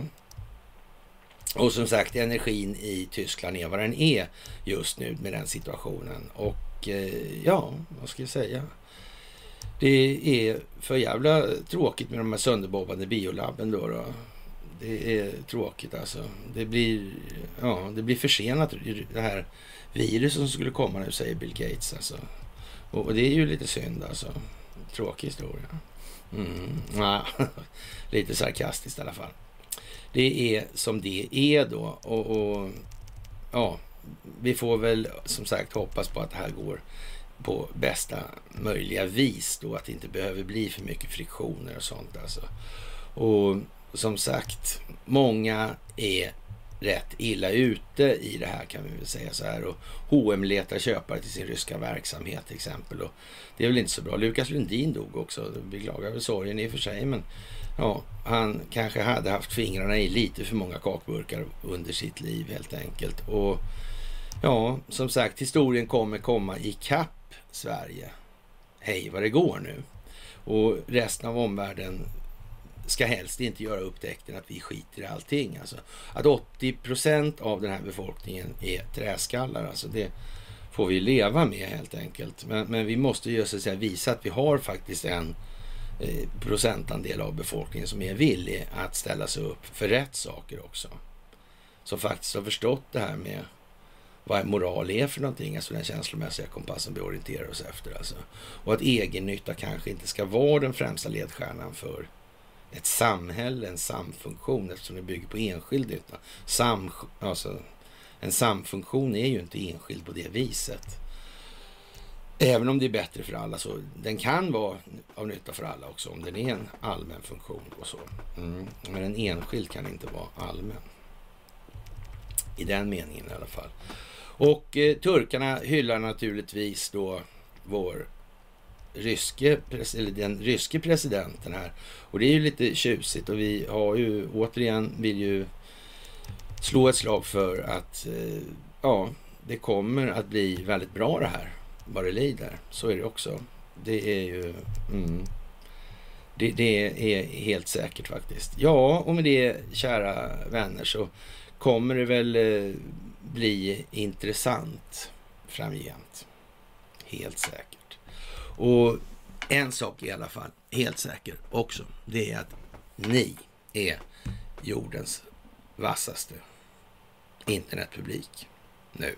Och som sagt, energin i Tyskland är vad den är just nu med den situationen. Och och eh, ja, vad ska jag säga? Det är för jävla tråkigt med de här sönderbobbade biolabben då. då. Det är tråkigt alltså. Det blir, ja, det blir försenat det här viruset som skulle komma nu, säger Bill Gates alltså. Och, det är ju lite synd alltså. Tråkig historia. Mm, ja, lite sarkastiskt i alla fall. Det är som det är då. Och, och ja, vi får väl som sagt hoppas på att det här går på bästa möjliga vis då, att det inte behöver bli för mycket friktioner och sånt alltså. Och som sagt, många är rätt illa ute i det här kan vi väl säga så här. Och H&M letar köpare till sin ryska verksamhet till exempel. Och det är väl inte så bra. Lukas Lundin dog också. Beklagar väl sorgen i och för sig, men ja, han kanske hade haft fingrarna i lite för många kakburkar under sitt liv helt enkelt. Och ja, som sagt, historien kommer komma i kapp Sverige. Hej vad det går nu. Och resten av omvärlden ska helst inte göra upptäckten att vi skiter i allting. Alltså, att 80 procent av den här befolkningen är träskallar, alltså det får vi leva med helt enkelt. Men, men vi måste ju så att säga visa att vi har faktiskt en eh, procentandel av befolkningen som är villig att ställa sig upp för rätt saker också. Som faktiskt har förstått det här med vad moral är för någonting, alltså den känslomässiga kompassen vi orienterar oss efter. Alltså. Och att egennytta kanske inte ska vara den främsta ledstjärnan för ett samhälle, en samfunktion, eftersom det bygger på enskild nytta. Sam, alltså, en samfunktion är ju inte enskild på det viset. Även om det är bättre för alla, så den kan vara av nytta för alla också om den är en allmän funktion och så. Mm. Men en enskild kan inte vara allmän. I den meningen i alla fall. Och eh, turkarna hyllar naturligtvis då vår ryske, eller den ryske presidenten här. Och det är ju lite tjusigt och vi har ju återigen vill ju slå ett slag för att eh, ja, det kommer att bli väldigt bra det här vad det lider. Så är det också. Det är ju... Mm, det, det, är helt säkert faktiskt. Ja, och med det, kära vänner, så kommer det väl eh, bli intressant framgent. Helt säkert. Och en sak i alla fall, helt säker också, det är att ni är jordens vassaste internetpublik nu.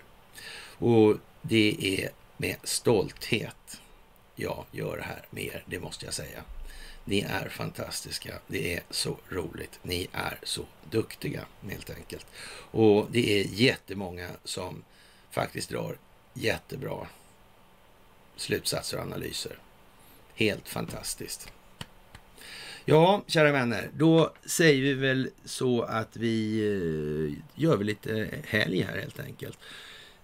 Och det är med stolthet jag gör det här med er, det måste jag säga. Ni är fantastiska. Det är så roligt. Ni är så duktiga helt enkelt. Och det är jättemånga som faktiskt drar jättebra slutsatser och analyser. Helt fantastiskt. Ja, kära vänner, då säger vi väl så att vi eh, gör väl lite helg här helt enkelt.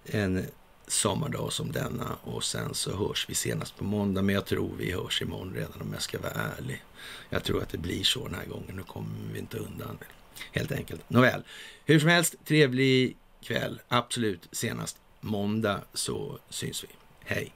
En sommardag som denna och sen så hörs vi senast på måndag. Men jag tror vi hörs imorgon redan om jag ska vara ärlig. Jag tror att det blir så den här gången. Nu kommer vi inte undan helt enkelt. Nåväl, hur som helst, trevlig kväll. Absolut senast måndag så syns vi. Hej!